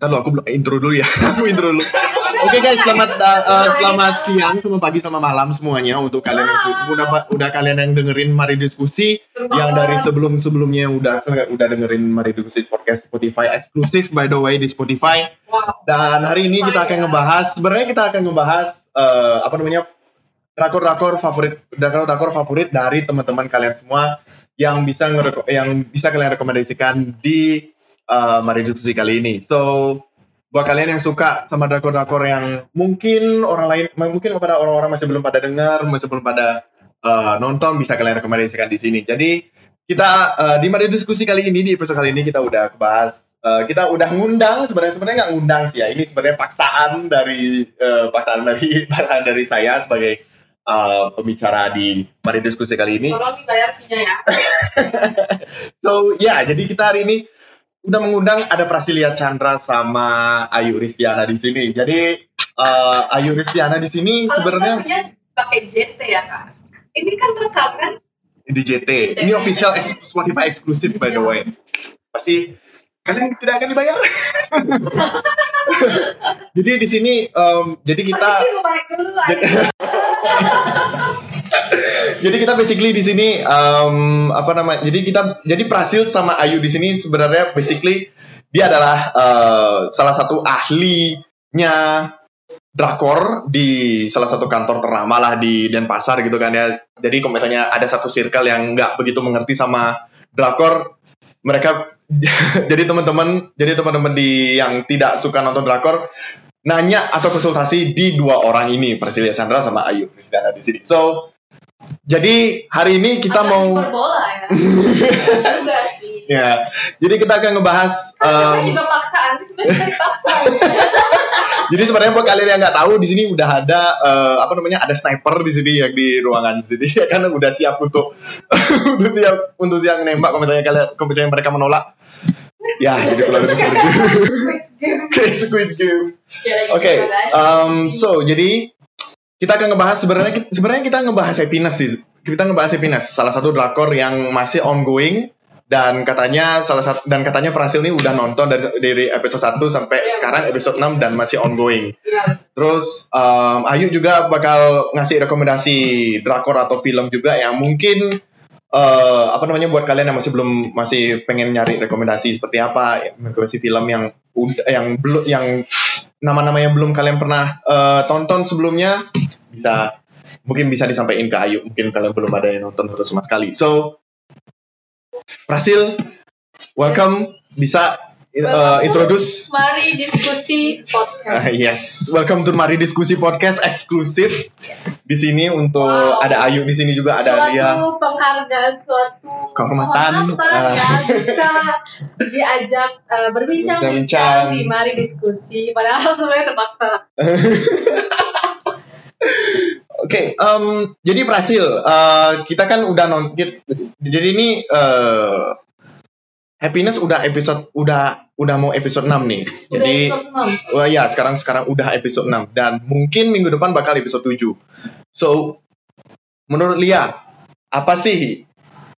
Ntar lo aku belum intro dulu ya. aku intro dulu. Oke guys, selamat uh, uh, selamat siang, sama pagi, sama malam semuanya untuk kalian yang udah udah kalian yang dengerin Mari Diskusi yang dari sebelum sebelumnya udah udah dengerin Mari Diskusi podcast Spotify eksklusif by the way di Spotify. Dan hari ini kita akan ngebahas sebenarnya kita akan ngebahas eh, apa namanya rakor-rakor favorit rakor-rakor favorit dari teman-teman kalian semua yang bisa yang bisa kalian rekomendasikan di eh, Mari Diskusi kali ini. So buat kalian yang suka sama drakor-drakor yang mungkin orang lain mungkin kepada orang-orang masih belum pada dengar, masih belum pada eh, nonton bisa kalian rekomendasikan di sini. Jadi kita eh, di Mari Diskusi kali ini di episode kali ini kita udah bahas eh, kita udah ngundang sebenarnya sebenarnya nggak ngundang sih ya ini sebenarnya paksaan dari eh, paksaan dari paksaan dari saya sebagai eh, pembicara di Mari Diskusi kali ini. Tolong dibayar ya. So ya, jadi kita hari ini udah mengundang ada Prasilia Chandra sama Ayu Ristiana di sini. Jadi eh, Ayu Ristiana di sini sebenarnya pakai JT ya kak. Ini kan rekam kan? di JT. Ini official Spotify eksklusif by the way. Pasti kalian tidak akan dibayar. jadi di sini em, jadi kita dulu Jadi- kita basically di sini em, apa namanya? Jadi kita jadi Prasil sama Ayu di sini sebenarnya basically dia adalah eh, salah satu ahlinya drakor di salah satu kantor ternama lah di Denpasar gitu kan ya. Jadi kalau misalnya ada satu circle yang nggak begitu mengerti sama drakor, mereka jadi teman-teman jadi teman-teman di yang tidak suka nonton drakor nanya atau konsultasi di dua orang ini Prasilia Sandra sama Ayu Prisdana di sini. So jadi hari ini kita Agak mau hiperbola ya. juga sih. ya jadi kita akan ngebahas kita em, juga paksaan, ini sebenarnya dipaksa. Jadi sebenarnya buat kalian yang nggak tahu di sini udah ada eh, apa namanya ada sniper di sini yang di ruangan sini ya kan udah siap untuk untuk siap untuk siap nembak kalau misalnya kalian kalau misalnya mereka menolak. Ya, jadi kalau lebih seperti Squid Game. Oke, um, so jadi kita akan ngebahas sebenarnya sebenarnya kita ngebahas happiness sih. Kita ngebahas happiness, salah satu drakor yang masih ongoing dan katanya salah satu dan katanya Prasil ini udah nonton dari dari episode 1 sampai Iya. sekarang episode 6 dan masih ongoing. Iya. Terus um, Ayu juga bakal ngasih rekomendasi drakor atau film juga yang mungkin eh, apa namanya buat kalian yang masih belum masih pengen nyari rekomendasi seperti apa, rekomendasi film yang yang belum yang nama-nama yang belum kalian pernah eh, tonton sebelumnya bisa mungkin bisa disampaikan ke Ayu, mungkin kalian belum ada yang nonton atau sama sekali. So Prasil, welcome bisa Welcome. introduce Mari diskusi podcast. Ah, yes, welcome to Mari Diskusi Podcast eksklusif di sini untuk Wow. ada Ayu di sini juga ada suatu Lia. penghargaan, suatu Kehormatan, ya ah. bisa diajak eh, berbincang-bincang Bincang-bincang. di mari diskusi. Padahal sebenarnya terpaksa. Oke, em, jadi Prasil, eh, kita kan udah nonton. Jadi ini eh, Happiness udah episode udah udah mau episode 6 nih. Udah Jadi. Wah ya sekarang sekarang udah episode 6 dan mungkin minggu depan bakal episode 7. So menurut Lia apa sih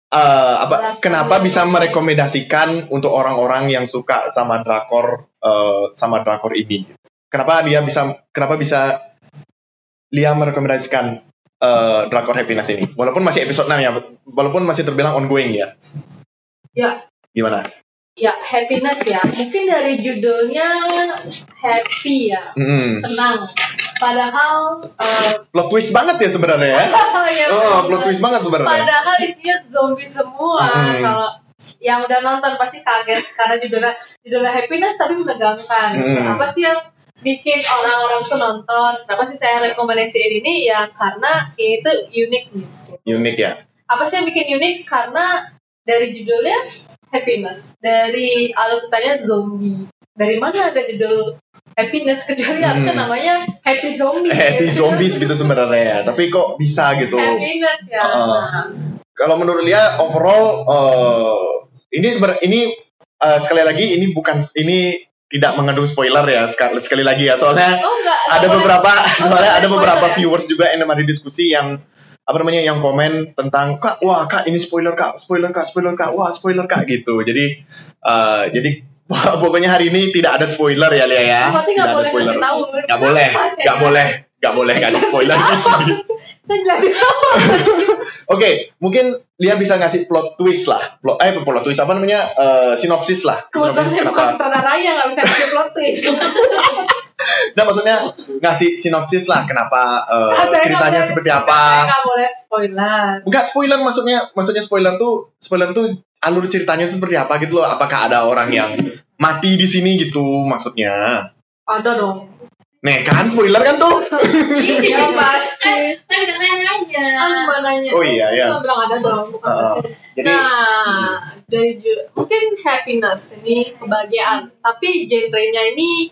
eh, apa Alasan kenapa bisa merekomendasikan untuk orang-orang yang suka sama drakor eh, sama drakor ini? Kenapa dia bisa kenapa bisa Lia merekomendasikan eh, drakor Happiness ini? Walaupun masih episode 6 ya, walaupun masih terbilang ongoing ya. Ya. Gimana? Ya, happiness ya. Mungkin dari judulnya happy ya, Hmm. senang. Padahal eh, Plot twist banget ya sebenarnya ya. ya, Oh, plot twist banget sebenarnya. Padahal isinya zombie semua. Hmm. Kalau yang udah nonton pasti kaget karena judulnya judulnya happiness tapi menegangkan. Hmm. Apa sih yang bikin orang-orang tuh nonton? Kenapa sih saya rekomendasiin ini? Ya karena ini tuh unik gitu. Unik ya. Apa sih yang bikin unik? Karena dari judulnya happiness, dari alutannya zombie. Dari mana ada judul happiness kecuali Hmm. harusnya namanya happy zombie. happy gitu. zombies gitu sebenarnya ya. Tapi kok bisa gitu? Happiness ya. Uh-uh. Nah, Kalau menurut Lia overall eh, ini sebenarnya ini eh, sekali lagi ini bukan ini tidak mengandung spoiler ya sekali, sekali lagi ya soalnya Oh enggak. ada enggak beberapa boleh. soalnya ada boleh beberapa spoiler viewers juga yang ada diskusi yang apa namanya yang komen tentang kak wah kak ini spoiler kak spoiler kak spoiler kak wah spoiler kak gitu jadi eh, jadi Wah, pokoknya hari ini tidak ada spoiler ya Lia ya. Berarti nggak Tidak ada boleh spoiler. tahu. Nggak boleh, nggak boleh, nggak boleh kasih spoiler di sini. Oke, mungkin Lia bisa ngasih plot twist lah. Plot, eh, plot twist apa namanya? Eh, sinopsis lah. Kebetulan Sinopsis saya bukan sutradara yang nggak bisa kasih plot twist. Nah, maksudnya ngasih sinopsis lah kenapa Ah, saya ceritanya boleh- seperti apa. nggak boleh spoiler. Enggak spoiler maksudnya, maksudnya spoiler tuh spoiler tuh alur ceritanya seperti apa gitu loh. Apakah ada orang yang mati di sini gitu maksudnya. Ada dong. Nih kan spoiler kan tuh. Iya pasti. Kan udah nanya. Kan cuma nanya. Oh iya, iya. Saya bilang ada dong. bukan Heeh. pasti. Jadi Nah, dari mungkin happiness ini kebahagiaan, tapi genrenya ini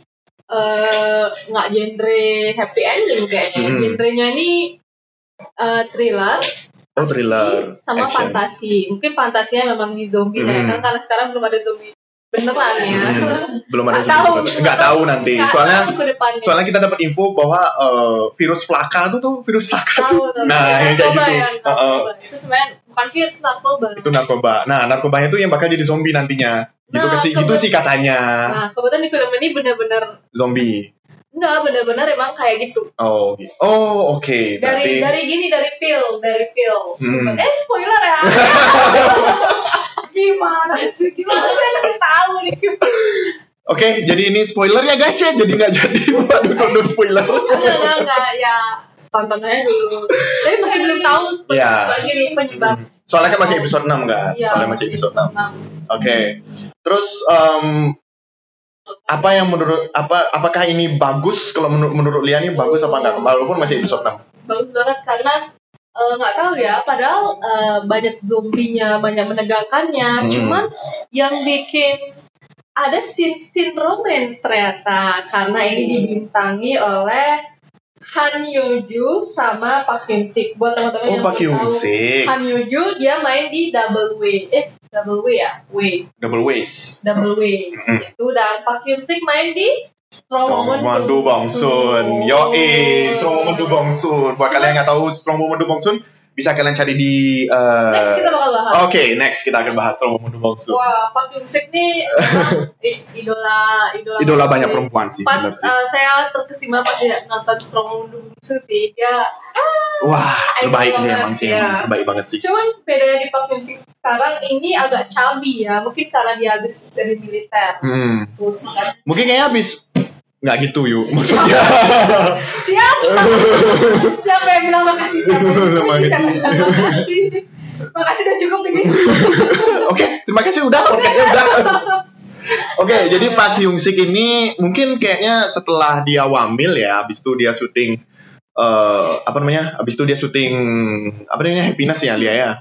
eh, nggak genre happy ending kayaknya. Hmm. Genrenya ini eh, thriller oh thriller, sama action. fantasi. Mungkin fantasinya memang di zombie ya, Hmm. kan karena sekarang belum ada zombie beneran ya. Hmm, belum ada Nggak tahu. nggak tahu nanti. Nggak Soalnya tahu soalnya kita dapat info bahwa eh, virus flaka tuh tuh virus flaka tahu tuh. tahu. Nah, yang kayak gitu. ya, narkoba. Itu sebenarnya bukan virus narkoba. Itu narkoba. Nah, narkobanya tuh yang bakal jadi zombie nantinya. Gitu Nah, kan sih, gitu kebet- sih katanya. Nah, kebetulan di film ini benar-benar Zombie. enggak benar-benar emang kayak gitu. Oh, gitu. oh oke. Dari Berarti dari gini dari pil, dari pil. Hmm. Eh spoiler ya. Gimana sih? Gimana saya kasih tahu nih? Oke, jadi ini spoiler ya guys ya. Jadi nggak jadi buat duduk spoiler. Enggak, enggak, enggak. Ya tonton aja dulu. Tapi masih belum tahu Iya. penyebab gini penyebab. Soalnya kan masih episode 6 kan? Iya, Soalnya masih episode 6. enam. Oke. Terus em, apa yang menurut apa apakah ini bagus kalau menurut menurut Lia ini bagus apa enggak walaupun masih episode 6. Bagus banget karena eh, nggak tahu ya. Padahal eh, banyak zombinya, banyak menegangkannya. Hmm. Cuman yang bikin ada scene-scene romance ternyata karena ini dibintangi oleh Han Yoju sama Park Hyun Sik. Buat teman-teman Oh, yang Pak tahu. Han Yoju dia main di Double W. Eh, Double W ya? W. Double waist. Double W. Mm. Itu dan Park Hyun Sik main di Strong Woman Woman Do Bong Sun. Yo eh, Strong Woman Do Bong Sun. Buat kalian yang nggak tahu Strong Woman Do Bong Sun, bisa kalian cari di eh, Next kita bakal bahas. Oke, next kita akan bahas Strong Woman Do Bong Sun. Wah, Park Hyun Sik nih emang i- idola idola Idola banyak sih. perempuan sih. Pas uh, saya terkesima pas dia nonton Strong Woman Do sih, dia Wah, idol terbaik nih emang sih, ya. terbaik banget sih. cuman bedanya di Park Hyun Sik sekarang ini agak chubby ya, mungkin karena dia habis dari militer. Hmm. Terus kan, Mungkin kayaknya habis nggak gitu yuk maksudnya. siapa? siapa yang bilang makasih? Siapa yang bilang Makasih. Siapa yang bilang makasih? Makasih udah cukup ini. Oke, terima kasih udah, podcastnya udah. Oke, jadi Pak Hyung Sik ini mungkin kayaknya setelah dia wamil ya, habis itu dia syuting eh apa namanya? Habis itu dia syuting apa namanya? Happiness ya Lia ya.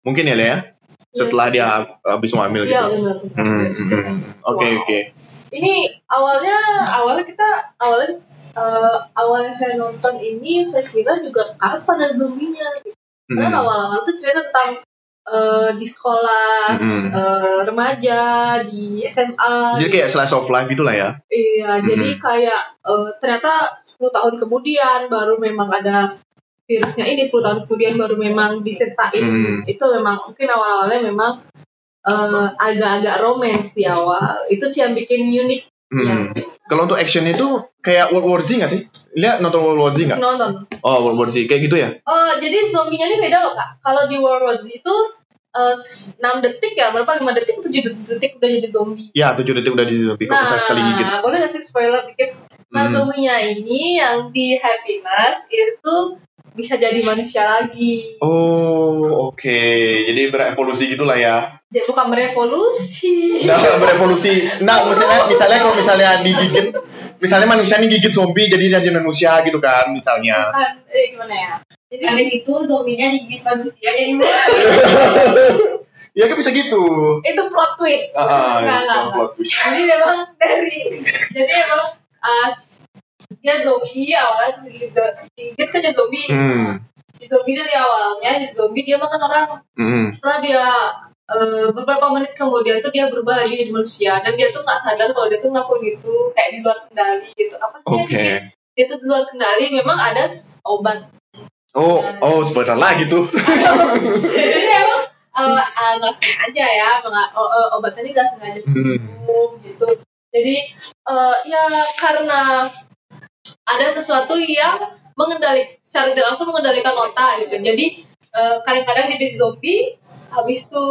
Mungkin ya Lia ya. Setelah dia habis wamil Iya gitu. benar. Hmm, hmm, hmm. Oke, Wow. oke. Ini awalnya awalnya kita awalnya eh, awalnya saya nonton ini saya kira juga karena pada zombinya. Karena Hmm. awal-awal tuh cerita tentang eh, di sekolah Hmm. eh, remaja di SMA. Jadi kayak slice of life itulah ya. Iya, Hmm. jadi kayak eh, ternyata 10 tahun kemudian baru memang ada virusnya ini 10 tahun kemudian baru memang disertain. Hmm. Itu memang mungkin awal-awalnya memang eh, agak-agak romance di awal. Itu sih yang bikin unik Hmm. Kalau untuk actionnya itu kayak World War Z nggak sih? Lihat nonton World War Z nggak? nonton. Oh World War Z kayak gitu ya? Oh, jadi zombinya ini beda loh kak. Kalau di World War Z itu 6 detik ya, berapa 5 detik 7 detik udah jadi zombie. Ya tujuh detik udah di zombie kok bisa sekali gigit. Nah, boleh nggak sih spoiler dikit? Nah, Hmm. zombinya ini yang di Happiness itu bisa jadi manusia lagi. Oh oke, jadi berevolusi gitulah ya. Jadi bukan berevolusi. Nah berevolusi. Nah misalnya misalnya kalau misalnya digigit, misalnya manusia nih gigit zombie jadi jadi manusia gitu kan misalnya. Bukan, eh gimana ya? Jadi Habis itu zombinya digigit manusia jadi Ya kan bisa gitu. itu plot twist. Ah, ah, Enggak, enggak, soal enggak. plot twist. Jadi memang dari jadi emang uh, dia zombie awalnya digigit kan jadi zombie. Hmm. Di zombie dari awalnya di zombie dia makan orang. Hmm. Setelah dia eh, beberapa menit kemudian tuh dia berubah lagi jadi manusia dan dia tuh nggak sadar kalau dia tuh ngelakuin itu kayak di luar kendali gitu. Apa sih yang Oke. bikin dia tuh di luar kendali? Memang ada obat. Oh oh spoiler lagi tuh. Jadi emang eh, ah, nggak sengaja ya menga- o- o- obat ini nggak sengaja Hmm. minum gitu jadi eh, ya karena ada sesuatu yang mengendalik secara tidak langsung mengendalikan otak gitu jadi eh, kadang-kadang dia jadi zombie habis itu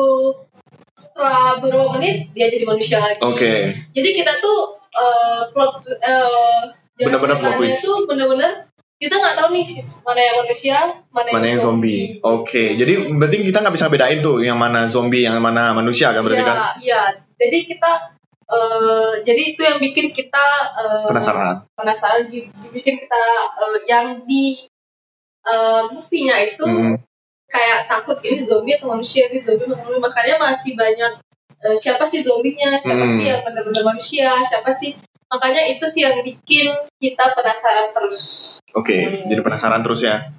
setelah beberapa menit dia jadi manusia lagi Oke. jadi kita tuh eh, plot jalan Bener-bener plot twist. tuh bener-bener kita nggak tahu nih sis mana yang manusia mana, Mana yang zombie? Oke. Jadi berarti kita nggak bisa bedain tuh yang mana zombie, yang mana manusia kan berarti Iya, kan? iya. Jadi kita eh, jadi itu yang bikin kita eh, Penasaran. penasaran di- dibikin kita eh, yang di eh, movie-nya itu Hmm. kayak takut ini zombie atau manusia ini zombie atau manusia makanya masih banyak eh, siapa sih zombinya siapa Hmm. sih yang benar-benar manusia siapa sih makanya itu sih yang bikin kita penasaran terus Oke, jadi penasaran terus ya.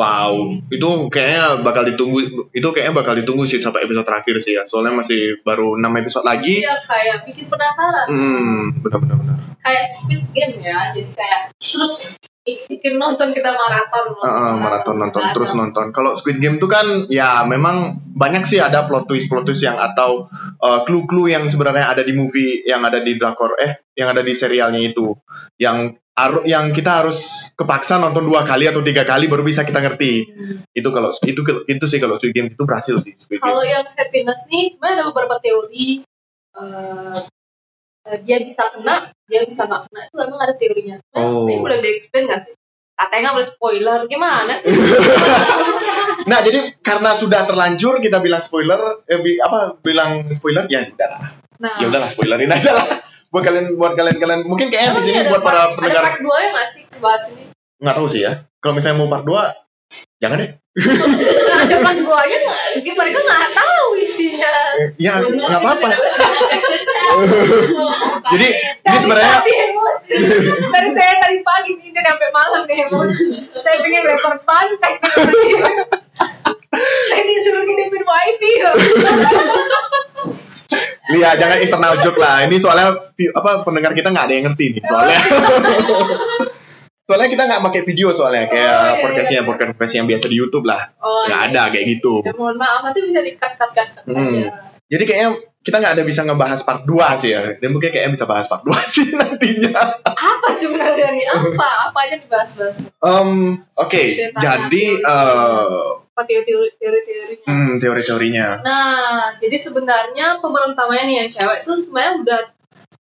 Wow, itu kayaknya bakal ditunggu. Itu kayaknya bakal ditunggu sih sampai episode terakhir sih ya. Soalnya masih baru 6 episode lagi. Iya kayak bikin penasaran Hmm, benar-benar benar. kayak Squid Game ya jadi kayak terus bikin nonton kita maraton Heeh, maraton nonton Nggak terus nonton. Kalau Squid Game itu kan ya memang banyak sih ada plot twist plot twist yang atau uh, clue-clue yang sebenarnya ada di movie yang ada di drakor eh yang ada di serialnya itu yang yang kita harus kepaksa nonton dua kali atau tiga kali baru bisa kita ngerti. Hmm. Itu kalau itu itu sih kalau Squid Game itu berhasil sih Squid Kalau yang happiness nih sebenarnya ada beberapa teori eh, dia bisa kena, dia bisa nggak kena itu emang ada teorinya. Oh. Ini boleh di-explain nggak sih? Katanya nggak boleh spoiler, gimana sih? Nah, jadi karena sudah terlanjur kita bilang spoiler eh, bi- apa bilang spoiler ya udahlah. Nah, Ya udahlah spoilerin aja lah. Buat kalian buat kalian kalian mungkin kayaknya di sini iya ada buat part- para Ada pendengar part 2 ya nggak sih bahas ini? nggak tahu sih ya. Kalau misalnya mau part 2 jangan deh. Nah, part 2 nya nggak, mereka nggak tahu isinya. Ya nggak apa-apa. Jadi ini sebenarnya. Dari saya tadi pagi ini udah sampai malam nih emosi. Saya pengen rekor pantai. saya disuruh ngidupin wifi. Lia jangan internal joke lah. Ini soalnya apa pendengar kita nggak ada yang ngerti nih soalnya. Soalnya kita nggak pakai video soalnya Oh, kayak iya, podcastnya iya. podcast podcast yang biasa di YouTube lah. Oh, Nggak iya. ada kayak gitu. Ya, mohon maaf nanti bisa cut cut cut Hmm. Jadi kayaknya kita nggak ada bisa ngebahas part 2 sih ya. Dan mungkin kayaknya bisa bahas part 2 sih nantinya. Apa sebenarnya nih? Apa? Apa aja dibahas-bahas? Em, Oke, Ceritanya, jadi eh, teori teori-teorinya? hmm, teori-teorinya. Nah, jadi sebenarnya pemeran utamanya nih yang cewek itu sebenarnya udah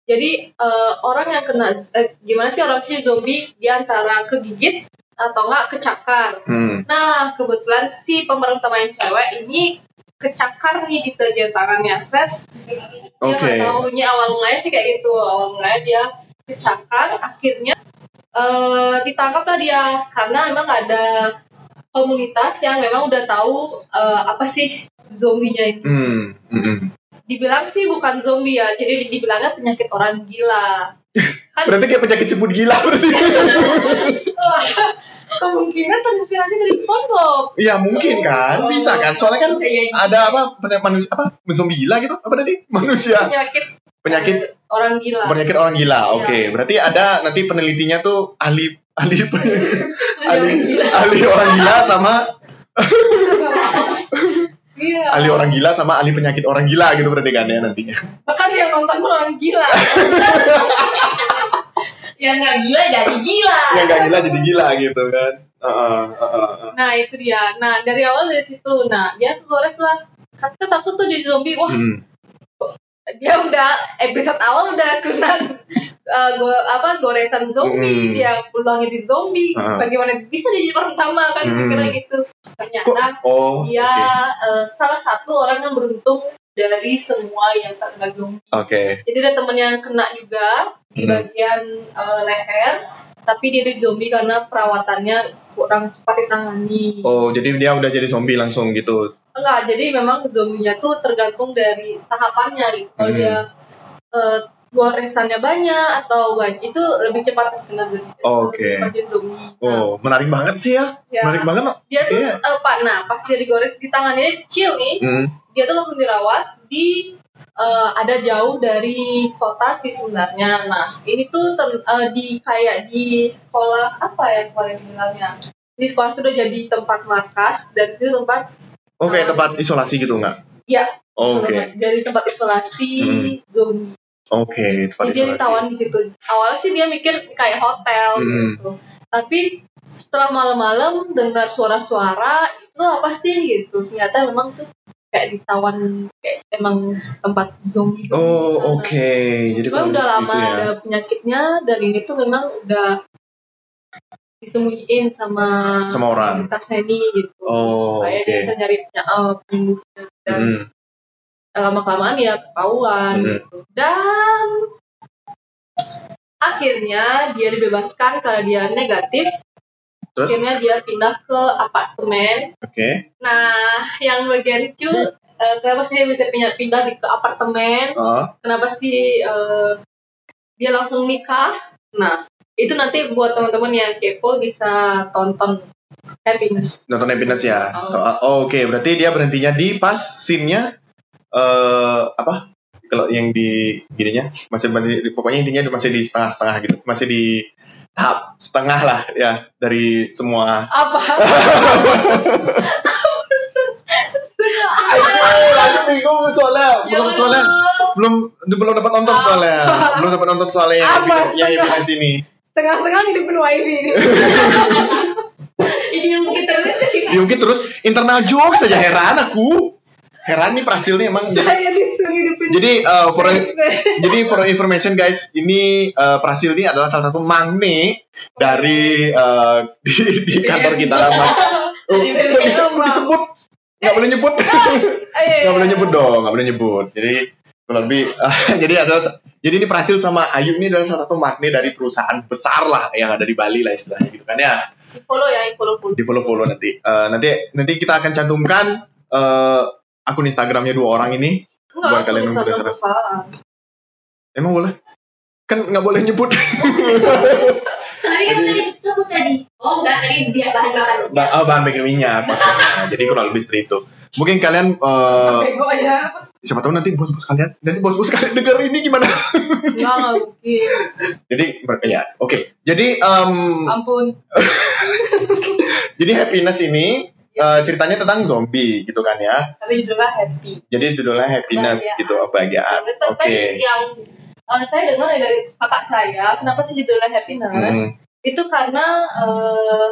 jadi eh, orang yang kena eh, gimana sih orang sih zombie dia antara kegigit atau enggak kecakar. Hmm, Nah, kebetulan si pemeran utama yang cewek ini kecakar nih di bagian tangannya Fred. Dia Oke. nggak taunya awal mulanya sih kayak gitu. Awal mulanya dia kecakar, akhirnya eh ditangkap lah dia karena memang ada komunitas yang memang udah tahu eh, apa sih zombinya ini. hmm, hmm, hmm. Dibilang sih bukan zombie ya, jadi dibilangnya penyakit orang gila. Kan Berarti kayak penyakit sebut gila berarti. kemungkinan terinspirasi dari SpongeBob. Iya mungkin kan, bisa kan. Soalnya kan ada apa penyakit manusia apa zombie gila gitu apa tadi manusia Penyakit penyakit orang gila. penyakit orang gila Iya. oke berarti ada nanti penelitinya tuh ahli ahli ahli ahli orang gila sama Iya. ahli orang gila sama ahli penyakit orang gila gitu berarti kan ya nantinya Bahkan yang nonton pun orang gila. Yang nggak gila jadi gila. yang gak gila jadi gila gitu kan Heeh, heeh, heeh. Nah itu dia. Nah dari awal dari situ, nah dia kegores lah. Kan kita takut tuh jadi zombie. Wah Hmm, dia udah episode awal udah kena uh, go, apa goresan zombie. Hmm. Dia peluangnya di zombie. Ah. Bagaimana bisa jadi orang utama kan? Hmm. Kira gitu. kok Ternyata oh dia oke uh, salah satu orang yang beruntung dari semua yang terkena zombie. oke Jadi ada temennya yang kena juga di Hmm. bagian uh, leher, tapi dia jadi zombie karena perawatannya kurang cepat ditangani. oh jadi dia udah jadi zombie langsung gitu Enggak, jadi memang zombinya tuh tergantung dari tahapannya gitu. Kalau Hmm. dia uh, goresannya banyak atau banyak itu lebih cepat terkena zombie. Oke. Jadi zombie. Nah, oh menarik banget sih ya ya, menarik banget dia tuh Iya. uh, pak, nah pas dia digores di tangannya kecil nih, hmm. dia tuh langsung dirawat di eh, ada jauh dari kota sih sebenarnya. Nah, ini tuh tem- eh, di kayak di sekolah apa ya kemarin bilangnya? Di sekolah tuh udah jadi tempat markas dan itu tempat Oke, tempat isolasi gitu nggak? Iya. Oke, Dari tempat isolasi Hmm. zombie. oke, tempat Jadi isolasi. ditawan di situ. Awalnya sih dia mikir kayak hotel Hmm. gitu. Tapi setelah malam-malam dengar suara-suara itu apa sih gitu. Ternyata memang tuh kayak ditawan kayak emang tempat zombie. Oh, oke. Jadi Cuma udah lebih lama gitu ya. ada penyakitnya dan ini tuh memang udah disembunyiin sama Sama orang. komunitasnya ini gitu Oh, supaya oke. dia bisa nyari uh, penyembuhnya dan Hmm. lama kelamaan ya ketahuan Hmm. gitu. dan akhirnya dia dibebaskan karena dia negatif Terus, akhirnya dia pindah ke apartemen oke. nah yang bagian lucu eh, kenapa sih dia bisa pindah pindah ke apartemen Ah, kenapa sih eh, dia langsung nikah nah itu nanti buat teman-teman yang kepo bisa tonton happiness nonton happiness ya. Oh. So, oh, oke, berarti dia berhentinya di pas scene-nya eh apa? Kalau yang di gininya masih masih pokoknya intinya masih di setengah-setengah gitu. Masih di tahap setengah lah ya dari semua apa aku bingung soalnya. Belum soalnya belum belum dapat nonton soalnya. Belum dapat nonton soalnya yang yang setengah? Setengah-setengah hidup penuh IV ini Jadi mungkin terus Diungkit terus internal joke saja heran aku. Heran nih Prasil nih emang. Jadi, saya disuruh hidupin jadi uh, for jadi for information guys, ini uh, Prasil ini adalah salah satu magne dari uh, di, di kantor kita lama. Oh, kok bisa disebut? Nggak boleh nyebut. Nggak boleh nyebut dong, nggak boleh nyebut. Jadi kurang lebih jadi adalah jadi ini Prasil sama Ayu ini adalah salah satu magne dari perusahaan besar lah yang ada di Bali lah istilahnya gitu kan ya. di follow ya di follow follow Di follow follow nanti. Eh, nanti nanti kita akan cantumkan eh, akun Instagramnya dua orang ini. enggak Buat kalian yang perusahaan Emang boleh? Kan nggak boleh nyebut. Tapi kan tadi disebut tadi. Oh enggak tadi dia bahan bakar. Ba- oh, bahan bikin minyak. jadi kurang lebih seperti itu. Mungkin kalian eh, bego aja siapa tahu nanti bos-bos kalian nanti bos-bos kalian denger ini gimana? enggak mungkin Jadi ya oke. Jadi em, ampun jadi happiness ini eh, ceritanya tentang zombie gitu kan ya. tapi judulnya happy Jadi judulnya happiness Kebahagiaan. gitu, kebahagiaan. Oke. yang eh, saya dengar dari kakak saya kenapa sih judulnya happiness Hmm. itu karena eh,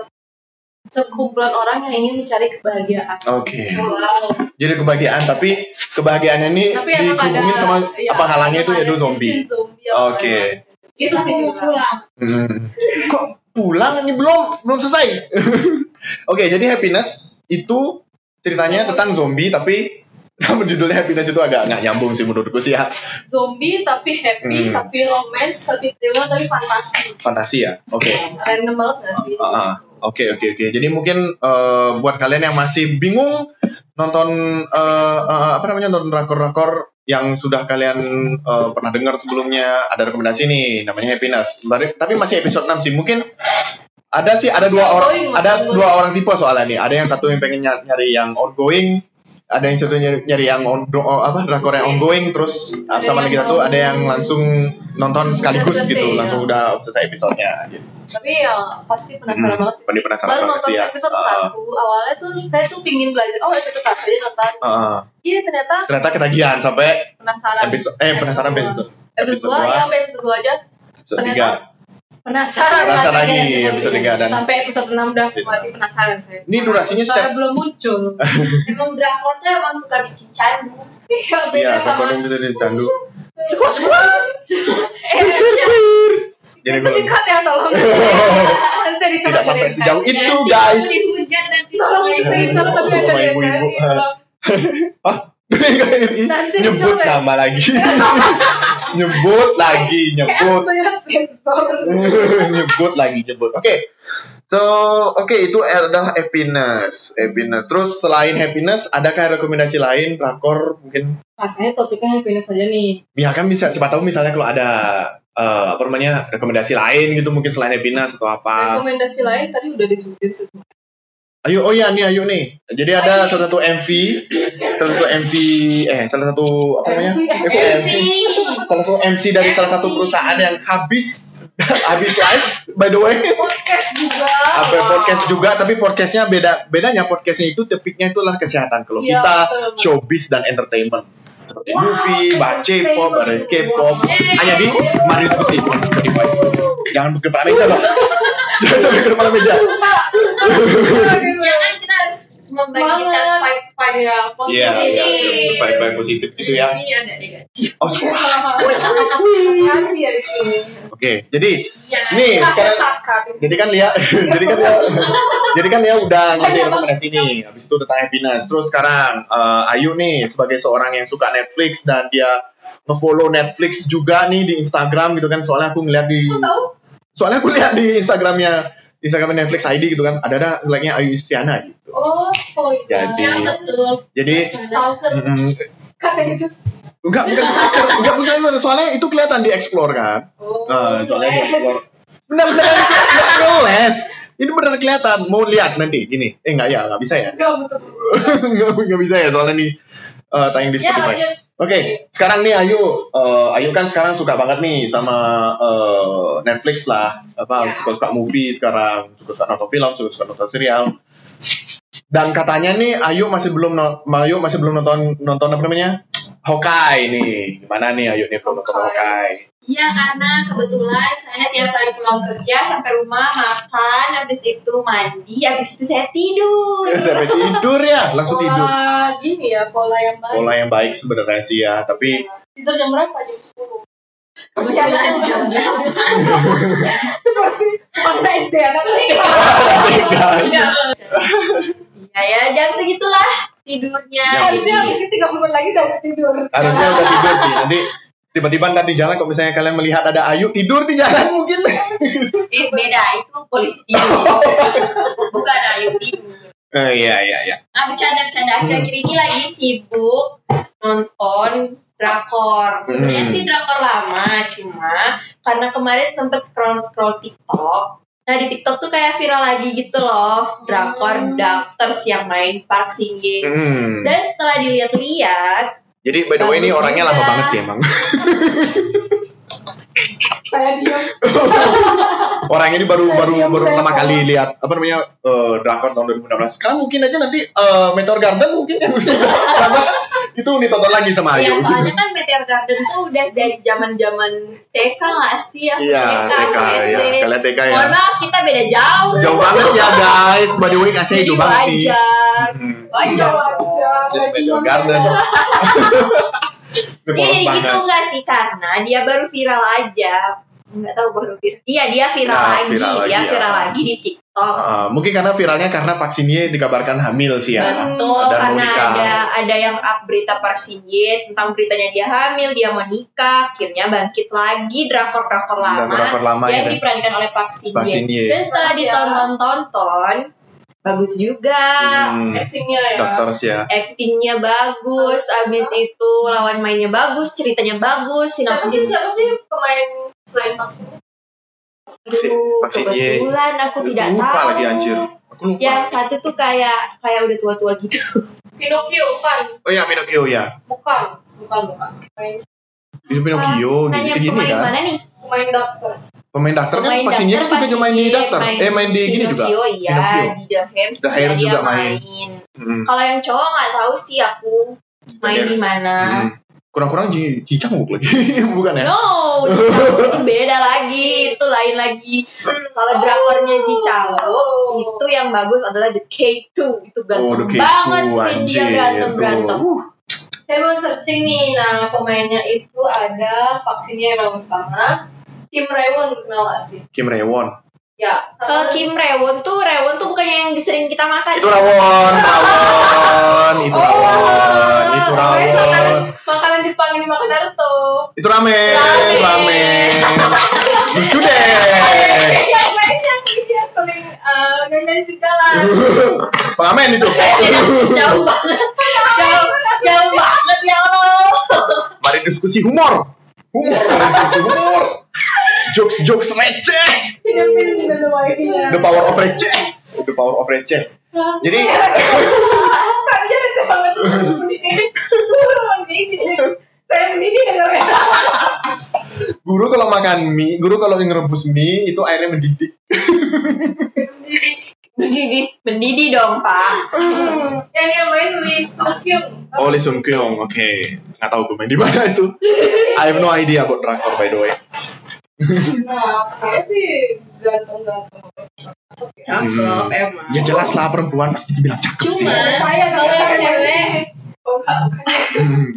sekumpulan orang yang ingin mencari kebahagiaan Oke. Wow. Jadi kebahagiaan tapi kebahagiaannya ini tapi dihubungin sama ya, apa halangnya itu yaitu ada zombie. zombie Oke. lain. Itu sih pulang. Hmm. Kok pulang ini belum belum selesai? Oke, jadi happiness itu ceritanya tentang zombie tapi sama judulnya happiness itu agak nggak nyambung sih menurutku sih ya. zombie tapi happy Hmm. tapi romance tapi thriller tapi fantasi Fantasi ya. Oke. random banget gak sih Ah, ah. Oke oke oke. Jadi mungkin eh, buat kalian yang masih bingung nonton eh, eh, apa namanya nonton drakor-drakor yang sudah kalian eh, pernah dengar sebelumnya ada rekomendasi nih namanya Happiness. Tapi masih episode 6 sih. Mungkin ada sih ada dua orang ada dua orang tipe soalnya nih. Ada yang satu yang pengen ny- nyari yang ongoing, ada yang satu nyari, nyari yang on, oh, apa drakor yang ongoing terus Ada sama satu mau- ada yang langsung nonton sekaligus selesai, gitu, ya. langsung udah selesai episodenya gitu. tapi ya pasti penasaran Hmm, banget sih. Pasti penasaran baru banget nonton sih ya. episode Ah, satu awalnya tuh saya tuh pingin belajar oh episode satu aja nonton. Ah. iya ternyata ternyata ketagihan sampai penasaran. episode eh penasaran Episode episode dua ya sampai episode dua aja. Episode Ternyata- tiga penasaran, Penasaran lagi, guys. episode tiga dan- sampai episode enam udah mati penasaran saya Ini durasinya saya setiap- belum muncul. Emang drakor tuh emang suka bikin candu. iya beda iya sama kalau bisa dicandu squad squad! Jadi belum dikat ya tolong. Saya dicoba tidak sampai sejauh itu guys. Tolong itu itu tapi ada ibu-ibu. Nanti nyebut nama lagi. Nyebut lagi nyebut. Nyebut lagi nyebut. Oke. So oke itu adalah happiness. Happiness. Terus selain happiness adakah rekomendasi lain drakor mungkin? Katanya topiknya happiness aja nih. Ya kan bisa siapa tahu misalnya kalau ada eh, apa namanya rekomendasi lain gitu mungkin selain happiness atau apa. Rekomendasi lain tadi udah disebutin semua ayo oh ya nih ayo nih. Jadi ada salah satu MV salah satu MV eh salah satu apa namanya? MV. MC salah satu MC dari salah satu perusahaan yang habis habis live by the way. Podcast juga. Apa Wow. podcast juga tapi podcastnya beda bedanya podcastnya itu topiknya itu adalah kesehatan. Kalau Iya, kita betul. showbiz dan entertainment. Seperti Wow, movie bahas K-pop ada K-pop. Hanya di mari diskusi Spotify jangan meja dong jangan sampai ke kepala meja. Ya kan kita harus membagikan Semangat. vibes vibes Iya, iya positif. iya positif. Gitu ya. Ini ada negatif. oh Hati-hati ya oke jadi Iya. nih sekarang jadi kan Lia jadi kan Lia jadi kan Lia udah ngasih rekomendasi nih habis itu tentang happiness terus sekarang eh, Ayu nih sebagai seorang yang suka Netflix dan dia ngefollow Netflix juga nih di Instagram gitu kan. Soalnya aku ngeliat di? Soalnya aku lihat di Instagramnya Instagram Netflix ID gitu kan ada ada like-nya Ayu Istiana gitu Oh, oh iya. Jadi- Ya betul. jadi kan mm, kata gitu. enggak bukan enggak bukan soalnya itu kelihatan di explore kan Oh, Eh, soalnya di yes. explore benar benar enggak ngeles ini benar kelihatan mau lihat nanti gini eh enggak ya enggak bisa ya Enggak betul. nggak nggak bisa ya soalnya nih eh, tayang di Ya, Spotify. lanjut. Oke, sekarang nih Ayu, eh, Ayu kan sekarang suka banget nih sama eh, Netflix lah, apa Ya. suka suka movie sekarang, suka suka nonton film, suka suka nonton serial. Dan katanya nih Ayu masih belum no- Ayu masih belum nonton nonton apa namanya Hawkeye nih. Gimana nih Ayu nih belum nonton Hawkeye? Iya karena kebetulan saya tiap kali pulang kerja sampai rumah makan, habis itu mandi, habis itu saya tidur. Ya, sampai tidur ya, langsung tidur. Pola gini ya, pola yang baik. Pola yang baik sebenarnya sih ya, tapi Tidur jam berapa? Jam 10. Kebetulan jam Seperti Bangda SD anak Iya ya jam segitulah tidurnya. Jam Harusnya mungkin 30 menit lagi udah tidur. harusnya udah tidur sih. Nanti tiba-tiba ntar di jalan kalau misalnya kalian melihat ada Ayu tidur di jalan mungkin. Eh, beda itu polisi tidur. Bukan ayu tidur. Eh, iya iya iya. Ah bercanda-bercanda akhir-akhir ini lagi sibuk nonton drakor. Sebenarnya Hmm. sih drakor lama, cuma karena kemarin sempet scroll-scroll TikTok. Nah di TikTok tuh kayak viral lagi gitu loh, drakor Hmm. Doctors yang main Park Shin Ye. Hmm. Dan setelah dilihat-lihat, Jadi by the way ini orangnya juga. lama banget sih emang. Saya diam. Orangnya ini baru Saya baru diam, baru pertama kali lihat apa namanya eh, drakor tahun 2016. Sekarang mungkin aja nanti eh, Meteor Garden mungkin sudah karena kan itu ditonton lagi sama ya Ayu. soalnya kan Meteor Garden tuh udah dari zaman-zaman TK nggak sih ya? Iya, TK atau ya. SD. Kalian TK ya. Mohon maaf kita beda jauh. Jauh banget ya guys. By the way kasih jauh banget wajar. Hmm. Wajar. Wajar. Meteor Garden. Iya polos gitu banget. nggak sih karena dia baru viral aja. Nggak tahu baru viral. Iya dia viral Nah, lagi. viral lagi, dia ya. viral lagi di TikTok. Uh, mungkin karena viralnya karena vaksinnya dikabarkan hamil sih ya. Betul, Dan mau karena nikah. ada ada yang up berita Parsinye tentang beritanya dia hamil, dia mau nikah, akhirnya bangkit lagi drakor-drakor Dan lama drakor lama ya. yang kan? diperankan oleh Park Shin Park Shin Ye. Ye. Dan setelah Ya. ditonton-tonton, bagus juga. Hmm, Actingnya ya. dokter ya. Actingnya bagus, abis itu lawan mainnya bagus, ceritanya bagus, Siapa sih, sinopsis. siapa sih pemain selain? Vaksin- Aduh, Ye. kebetulan aku tidak lupa tahu. lagi anjir. Aku lupa. Yang satu tuh kayak kayak udah tua-tua gitu. Pinocchio bukan? Oh iya Pinocchio ya. Bukan. Bukan, bukan. Pemain, Pinocchio gitu Nanya segini pemain kan. mana nih? pemain dokter. Pemain dokter kan Pemain vaksinnya dokter juga juga main di Ye, dokter. Eh main di gini juga. Iya, Pinocchio. di The Hairs The Hairs juga main. main. Hmm. Kalau yang cowok nggak tahu sih aku main di mana. Hmm. Kurang-kurang Ji Ji Changwook lagi, bukan ya? No, itu beda lagi, itu lain lagi. Kalau drakornya Chang-wook Oh. itu yang bagus adalah The K2 itu Oh, ganteng The K2, banget sih dia anjir, berantem berantem. tuh. Uh, Saya mau searching nih. Nah, pemainnya itu ada vaksinnya yang pertama. Kim Raewon kenal gak sih? Kim Raewon. Ya, sama Kim Raewon tuh Raewon tuh bukannya yang sering kita makan. Itu Rawon, Rawon, itu Oh. Rawon, itu Pokoknya makanan, Rawon. makanan Jepang yang dimakan Naruto. Itu ramen, Ramen. ramen. Lucu deh. Yang lainnya dia sering uh, nyanyi di jalan. Pengamen itu. jauh banget, jauh, jauh banget ya Allah. Mari diskusi humor. Humor, mari diskusi humor. Jokes jokes receh. The power of receh. The power of receh. Jadi Kalian receh banget. Saya dengarnya. Guru kalau makan mie, guru kalau ngerebus mie itu airnya mendidih. Mendidih, mendidih dong pak. Yang yang main Lee Sung Kyung. Oh, Lee Sung Kyung, oke. Nggak tahu gue main di mana itu. I have no idea about drakor by the way. Nah, kayak sih ganteng-ganteng. Cakep emang. Ya jelas lah perempuan pasti dibilang cakep. Cuma Saya kalau yang cewek, Oh. Hmm.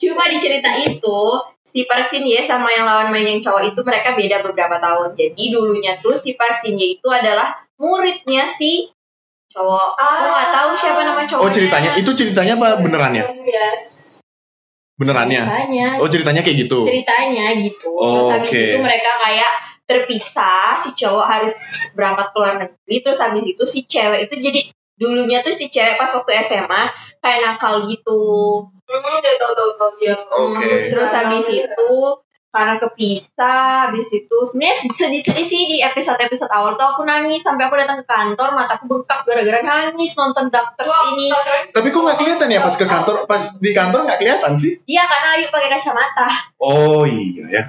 cuma di cerita itu si Park Shin Ye sama yang lawan main yang cowok itu mereka beda beberapa tahun. Jadi dulunya tuh si Park Shin Ye itu adalah muridnya si cowok. Aku nggak tahu siapa nama cowoknya. Oh ceritanya itu ceritanya apa benerannya? Yes. Benerannya? Ceritanya. Oh ceritanya kayak gitu. ceritanya gitu. Oh, terus habis itu mereka kayak terpisah, si cowok harus berangkat ke luar negeri, terus habis itu si cewek itu jadi dulunya tuh si cewek pas waktu SMA kayak nakal gitu. Hmm, dia tahu tahu tahu dia. Oke. Hmm, Terus habis itu karena kepisah, habis itu sebenarnya sedih-sedih sih di episode-episode awal tuh aku nangis sampai aku datang ke kantor mataku bengkak gara-gara nangis nonton Doctors Wah, ini. Tapi kok nggak kelihatan ya pas ke kantor, pas di kantor nggak kelihatan sih? Iya karena Ayu pakai kacamata. Oh iya ya.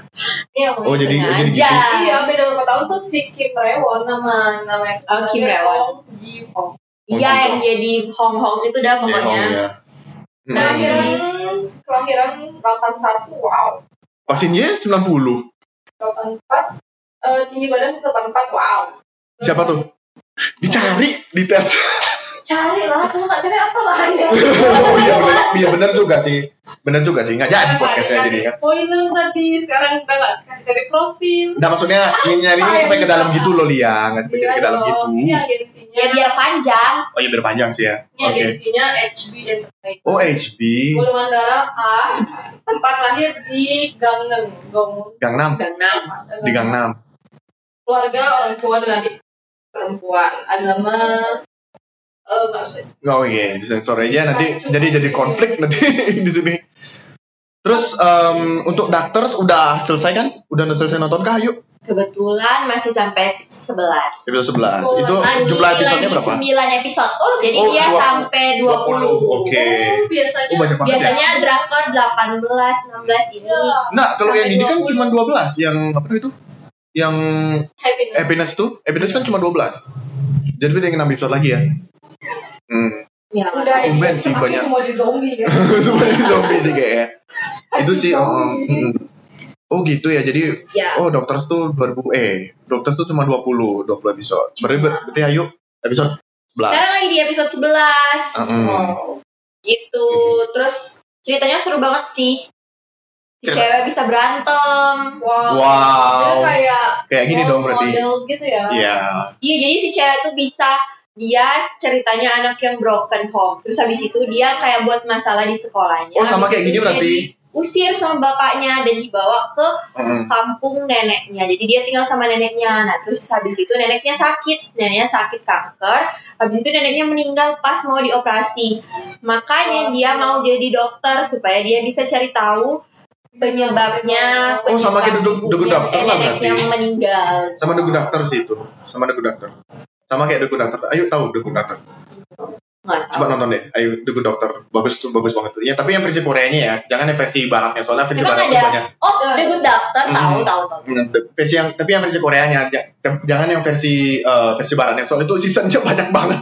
Iya, Oh jadi oh, jadi Sengaja. gitu. Iya, beda berapa tahun tuh si Kim Rewon nama nama yang Oh, Kim Rewon. Hong Ji Hong. Iya Oh, yang jadi Hong Hong itu dah pokoknya. oh, iya. Nah, Hmm. kelahiran kelahiran 81, wow. Vaksinnya 90. 84 eh, tinggi badan 84, wow. Siapa tuh? Dicari di tes. Cari lah, kalau nggak cari apa lah ya. Oh iya bener, iya bener juga sih. Bener juga sih. Nggak jadi podcastnya jadi kan. Spoiler tadi, sekarang udah nggak kasih dari profil. Nah maksudnya nyari ini sampai ke dalam gitu loh Lia, nggak sampai ke dalam gitu. Ini agensinya. Ya biar panjang. Oh iya berpanjang sih ya. Ini Oke. agensinya HB Entertainment. Oh HB, Bulu Mandara A, tempat lahir di Gangnam, Gangnam, Gangnam. di Gangnam. Keluarga orang tua dan adik perempuan. Agama eh nggak usah. Oh iya, disensor aja nanti jadi jadi konflik nanti di sini. Terus em, untuk Doctors udah selesai kan? Udah selesai nonton kah? Yuk, Kebetulan masih sampai 11. episode 11. Oh, Itu Lagi- jumlah episodenya berapa? 9 episode. Jadi Oh, dia 20. sampai 20. 20. Oke. Oh, biasanya. Oh banyak banget ya. Biasanya drakor 18, 16 ini. Iya. Nah, kalau yang ini kan 20. cuma 12 yang apa itu? Yang Happiness. Happiness tuh, Happiness kan cuma 12. Jadi beda yang 6 episode lagi ya. Hmm. Ya, Udah sih banyak. semua di zombie kan. Semuanya zombie sih kayaknya. Itu sih oh, mm. Oh gitu ya. Jadi ya. oh Doctors tuh 2000 eh Doctors tuh cuma 20 20 episode. Berarti ber- berarti ayo episode 11. Sekarang lagi di episode 11. Mm. Wow. Gitu. Terus ceritanya seru banget sih. Si Cerita- cewek bisa berantem. Wow. Wow. Kayak Kayak gini dong berarti. Model gitu ya. Iya. Iya, jadi si cewek tuh bisa dia ceritanya anak yang broken home. Terus habis itu dia kayak buat masalah di sekolahnya. Oh, sama Habis kayak gini berarti. Diusir sama bapaknya dan dibawa ke Mm. kampung neneknya. Jadi dia tinggal sama neneknya. Nah, terus habis itu neneknya sakit, neneknya sakit kanker. Habis itu neneknya meninggal pas mau dioperasi. Makanya dia mau jadi dokter supaya dia bisa cari tahu penyebabnya. Oh, sama kayak Dokter lah berarti. meninggal. Sama Doctor sih itu. Sama Doctor. Sama kayak The Good Doctor. Ayo tahu The Good Doctor. Coba nonton deh. Ayo The Good Doctor. Bagus tuh, bagus banget tuh. Ya, tapi yang versi Koreanya ya. Jangan yang versi baratnya. Soalnya versi Emang baratnya banyak. Oh, The Good Doctor Hmm. tahu tahu tahu. Hmm, versi yang tapi yang versi Koreanya ja- jangan yang versi eh, versi baratnya soalnya itu seasonnya banyak banget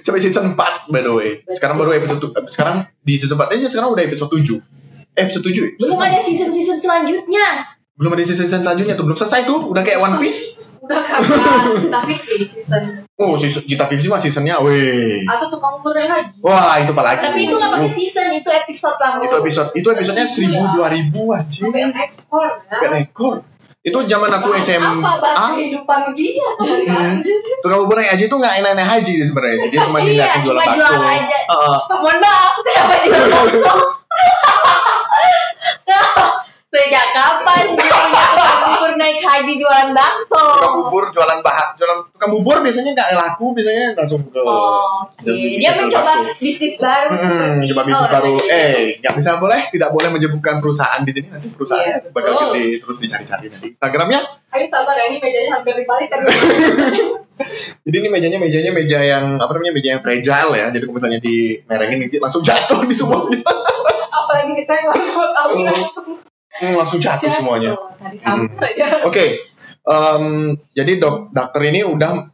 sampai season 4 by the way sekarang baru episode sekarang di season 4 aja sekarang udah episode 7 eh episode 7 ya? Belum ada season-season selanjutnya. belum ada season selanjutnya tuh belum selesai tuh udah kayak One Piece Cinta Fikri season. oh season Jita Vivi mah seasonnya weh Atau tukang ukur yang haji. wah itu apa lagi Tapi itu nggak pakai season, itu episode langsung. itu episode itu episodenya 1000 2000 aja Sampai ekor ya. Sampai rekor itu zaman aku Apa SMA bahas kehidupan dia sebenarnya? tukang bubur naik haji tuh nggak enak-enak haji sebenarnya dia cuma Iya, dilihatin jualan cuma bakso jualan aja. Heeh. Mohon maaf, kenapa jual bakso? Sejak kapan dia punya tukang bubur naik haji jualan bakso? Bubur jualan bahan jualan tukang bubur biasanya nggak laku biasanya langsung ke Oh, Oke, Jadi dia mencoba bisnis baru Hmm, seperti coba bisnis orang baru. Eh, nggak bisa boleh, tidak boleh menyebutkan perusahaan di sini nanti perusahaan bakal betul. gede terus dicari-cari nanti. Instagramnya, Ayo sabar ya, ini mejanya hampir dibalik tadi. jadi ini mejanya mejanya meja yang apa namanya meja yang fragile ya. Jadi kalau misalnya di merengin langsung jatuh di semuanya. Apalagi di saya langsung langsung. Jatuh semuanya. Tadi Hmm. aja. Em, jadi dok dokter ini udah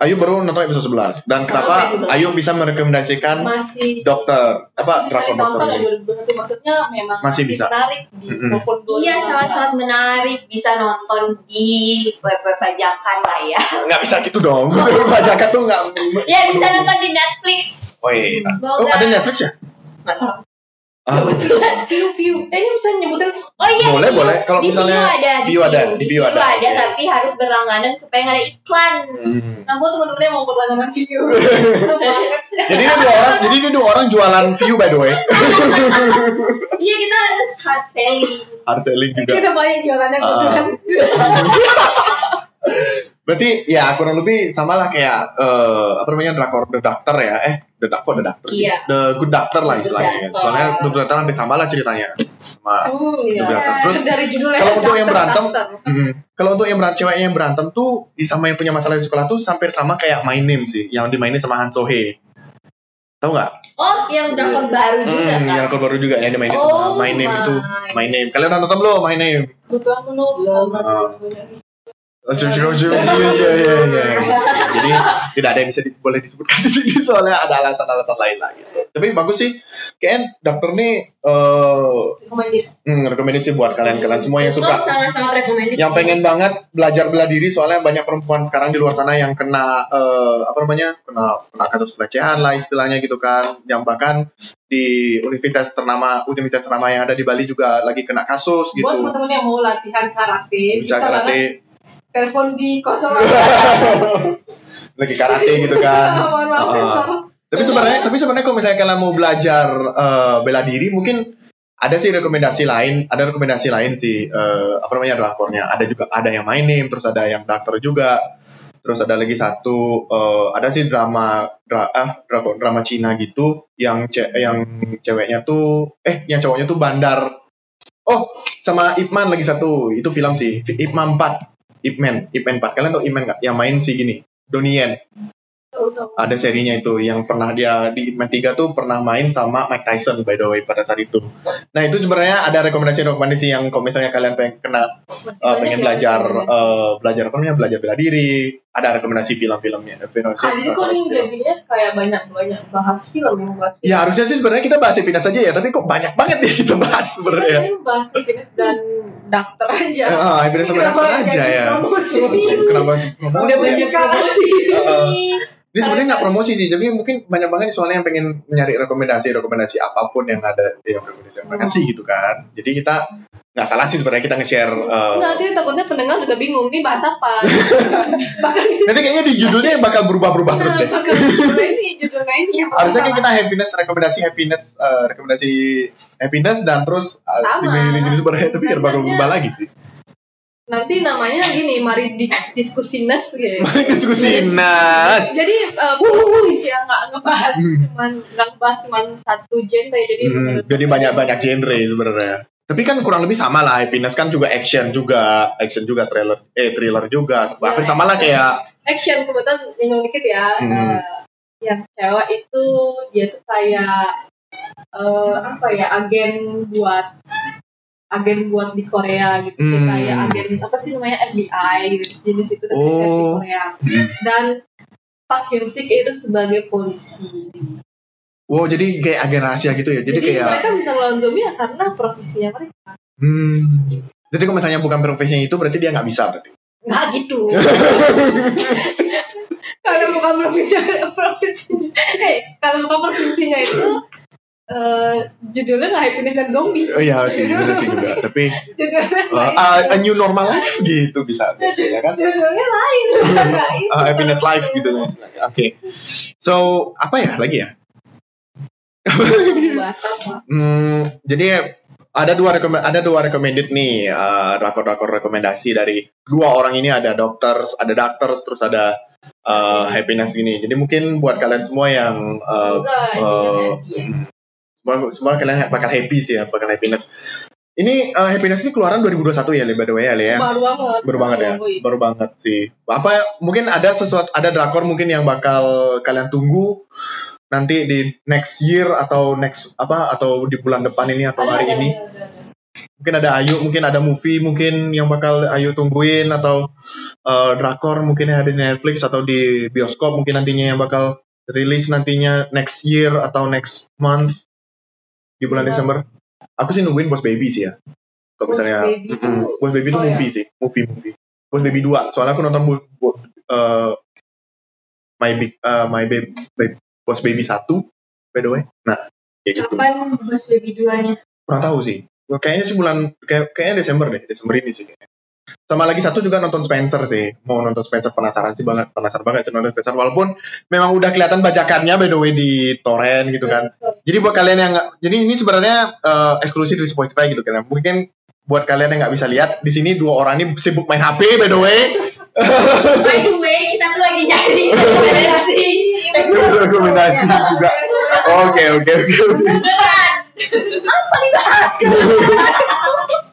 Ayu baru nonton episode 11 dan kenapa 11. Ayu bisa merekomendasikan Masih dokter apa drakor dokter ini? ya, 2021 maksudnya memang Masih bisa. menarik di Mm-mm. maupun Iya 2019. sangat-sangat menarik bisa nonton di web-web bajakan lah ya. Nggak bisa gitu dong. Bajakan tuh nggak. Ya bisa nonton di Netflix. Wait. Semoga. Oh ada Netflix ya? Mantap. Ah, view view eh ini bisa nyebutin Oh iya. Boleh, di- boleh. Kalau di misalnya View ada, View ada, di View ada, ada, oke. tapi harus berlangganan supaya nggak ada iklan. hmm. nah buat teman-teman yang mau berlangganan view Jadi ini dua orang, jadi ini dua orang jualan view by the way. Iya kita harus hard selling. Hard selling juga. kita banyak jualannya gitu kan Berarti ya kurang lebih sama lah kayak eh, apa namanya drakor The Doctor ya. Eh The Doctor The Doctor sih. Iya. The Good Doctor lah istilahnya. Doctor. Soalnya The Good Doctor hampir sama lah ceritanya. Sama Hmm, iya. The Doctor. Terus dari judulnya kalau untuk yang berantem. Mhm. Kalau untuk yang berantem, ceweknya yang berantem tuh di- sama yang punya masalah di sekolah tuh hampir sama kayak My Name sih, yang dimainin sama Han Sohee. Tahu nggak? Oh yang drakor baru juga Hmm, kan? yang baru juga yang dimainin Oh, sama My Name itu. My Name. Kalian udah nonton belum My Name? Aku belum. Ah. Oh, iya, iya, iya, iya, iya, iya. Jadi tidak ada yang bisa di- boleh disebutkan di sini soalnya ada alasan-alasan lain lah gitu. Tapi bagus sih. Kayaknya dokter nih eh Recommended. hmm, recommended sih buat kalian-kalian semua yang suka sangat-sangat recommended. yang pengen banget belajar bela diri soalnya banyak perempuan sekarang di luar sana yang kena eh, apa namanya kena kena kasus pelecehan lah istilahnya gitu kan yang bahkan di universitas ternama universitas ternama yang ada di Bali juga lagi kena kasus gitu Buat teman-teman yang mau latihan karate, bisa banget karate telepon di kosong. Lagi karate gitu kan. Maaf, Ah. sensor. tapi sebenarnya tapi sebenarnya kalau misalnya kalian mau belajar eh, bela diri mungkin ada sih rekomendasi lain. Ada rekomendasi lain sih eh, apa namanya drakornya. Ada juga ada yang My Name terus ada yang dokter juga. Terus ada lagi satu eh, ada sih drama dra, ah drakor drama Cina gitu yang ce yang ceweknya tuh eh yang cowoknya tuh bandar. Oh sama Ip Man lagi satu. Itu film sih Ip Man 4 Ip Man. Ip Man 4 kalian tau Ip Man nggak? Yang main sih gini. Donnie Yen. Ada serinya itu yang pernah dia di Ip Man 3 tuh pernah main sama Mike Tyson by the way pada saat itu. Nah itu sebenarnya ada rekomendasi-rekomendasi yang kalau misalnya kalian pengen kena Masih uh, pengen ya, belajar rekomendasi. uh, belajar apa namanya belajar bela diri, ada rekomendasi film-filmnya. Film, Ah, jadi kok nih jadinya kayak banyak banyak bahas film yang bahas film. Ya harusnya sih sebenarnya kita bahas Epinas saja ya, tapi kok banyak banget ya kita bahas sebenarnya. Kan bahas fitness dan dokter aja. Ah, Epinas sama Kenapa dokter aja ya. promosi? Kenapa sih ngomong Lihat dia? banyak promosi. Ini sebenarnya nggak promosi sih, jadi mungkin banyak banget soalnya yang pengen nyari rekomendasi-rekomendasi apa pun yang ada yang rekomendasi mereka sih gitu kan. Jadi kita nggak salah sih sebenarnya kita nge-share. uh, Nanti takutnya pendengar juga bingung nih bahas apa. Bahkan nanti kayaknya di judulnya yang bakal berubah-berubah terus deh. bakal judulnya ini judulnya ini yang Harusnya kan kita happiness rekomendasi happiness uh, rekomendasi happiness dan terus uh, di sebenarnya tapi biar bakal berubah lagi sih. Nanti namanya gini mari di diskusi nes gitu. Diskusi nas. Jadi uh, puh ya nggak ngebahas Hmm. cuman nggak ngebahas cuman satu genre jadi Hmm, jadi aku- banyak-banyak genre sebenarnya. Tapi kan kurang lebih sama lah, happiness kan juga action juga, action juga trailer, eh thriller juga, hampir sama lah kayak action kebetulan nyinggung dikit ya Hmm. eh, yang cewek itu dia tuh kayak eh, apa ya agen buat agen buat di Korea gitu sih Hmm. kayak agen apa sih namanya FBI gitu jenis itu tapi Oh. versi Korea dan Pak Hyun Sik itu sebagai polisi wow jadi kayak agen rahasia gitu ya. Jadi, kayak mereka bisa ngelawan zombie ya karena profesinya mereka hmm. Jadi kalau misalnya bukan profesinya itu berarti dia nggak bisa berarti. nggak gitu kalau bukan profesinya profesinya eh, kalau bukan profesinya itu eh, judulnya nggak happiness dan zombie Oh iya sih, bener sih juga. Tapi judulnya uh, lain. a, new normal life gitu bisa, ya kan? judulnya lain Uh, happiness life gitu. Oke. So apa ya lagi ya? Hmm, jadi ada dua ada dua recommended nih uh, drakor-drakor rekomendasi dari dua orang ini ada doctors, ada doctors, terus ada uh, happiness ini. Jadi mungkin buat kalian semua yang uh, semoga uh, ya. Semua, semua kalian bakal happy sih ya, bakal happiness. Ini uh, happiness ini keluaran 2021 ya, Le, by the way ya, Le, ya. baru banget Baru banget ya, Baru. baru banget sih. Apa mungkin ada sesuatu ada drakor mungkin yang bakal kalian tunggu nanti di next year atau next apa atau di bulan depan ini atau Ada, hari ada, ini ada, ada, ada. mungkin ada Ayu mungkin ada movie mungkin yang bakal Ayu tungguin atau eh, drakor mungkin yang ada di Netflix atau di bioskop mungkin nantinya yang bakal rilis nantinya next year atau next month di bulan Iya. Desember. Aku sih nungguin Boss Baby sih ya. Kalau Boss misalnya Baby tuh- Boss Baby itu oh, iya. movie sih. Movie movie. Boss Baby 2 soalnya aku nonton eh, My Big eh, My Baby Boss Baby 1 by the way. Nah kayak gitu. Kapan bos baby duanya? kurang tahu sih. Kayaknya sih bulan kayak kayaknya Desember deh. Desember ini sih. kayaknya sama lagi satu juga nonton Spencer sih mau nonton Spencer penasaran sih banget penasaran banget sih nonton Spencer walaupun memang udah kelihatan bajakannya by the way di torrent gitu kan jadi buat kalian yang jadi ini sebenarnya eh, eksklusif di Spotify gitu kan mungkin buat kalian yang nggak bisa lihat di sini dua orang ini sibuk main HP by the way By the way, kita tuh lagi nyari rekomendasi. rekomendasi juga oke oke oke. Apa dibahas?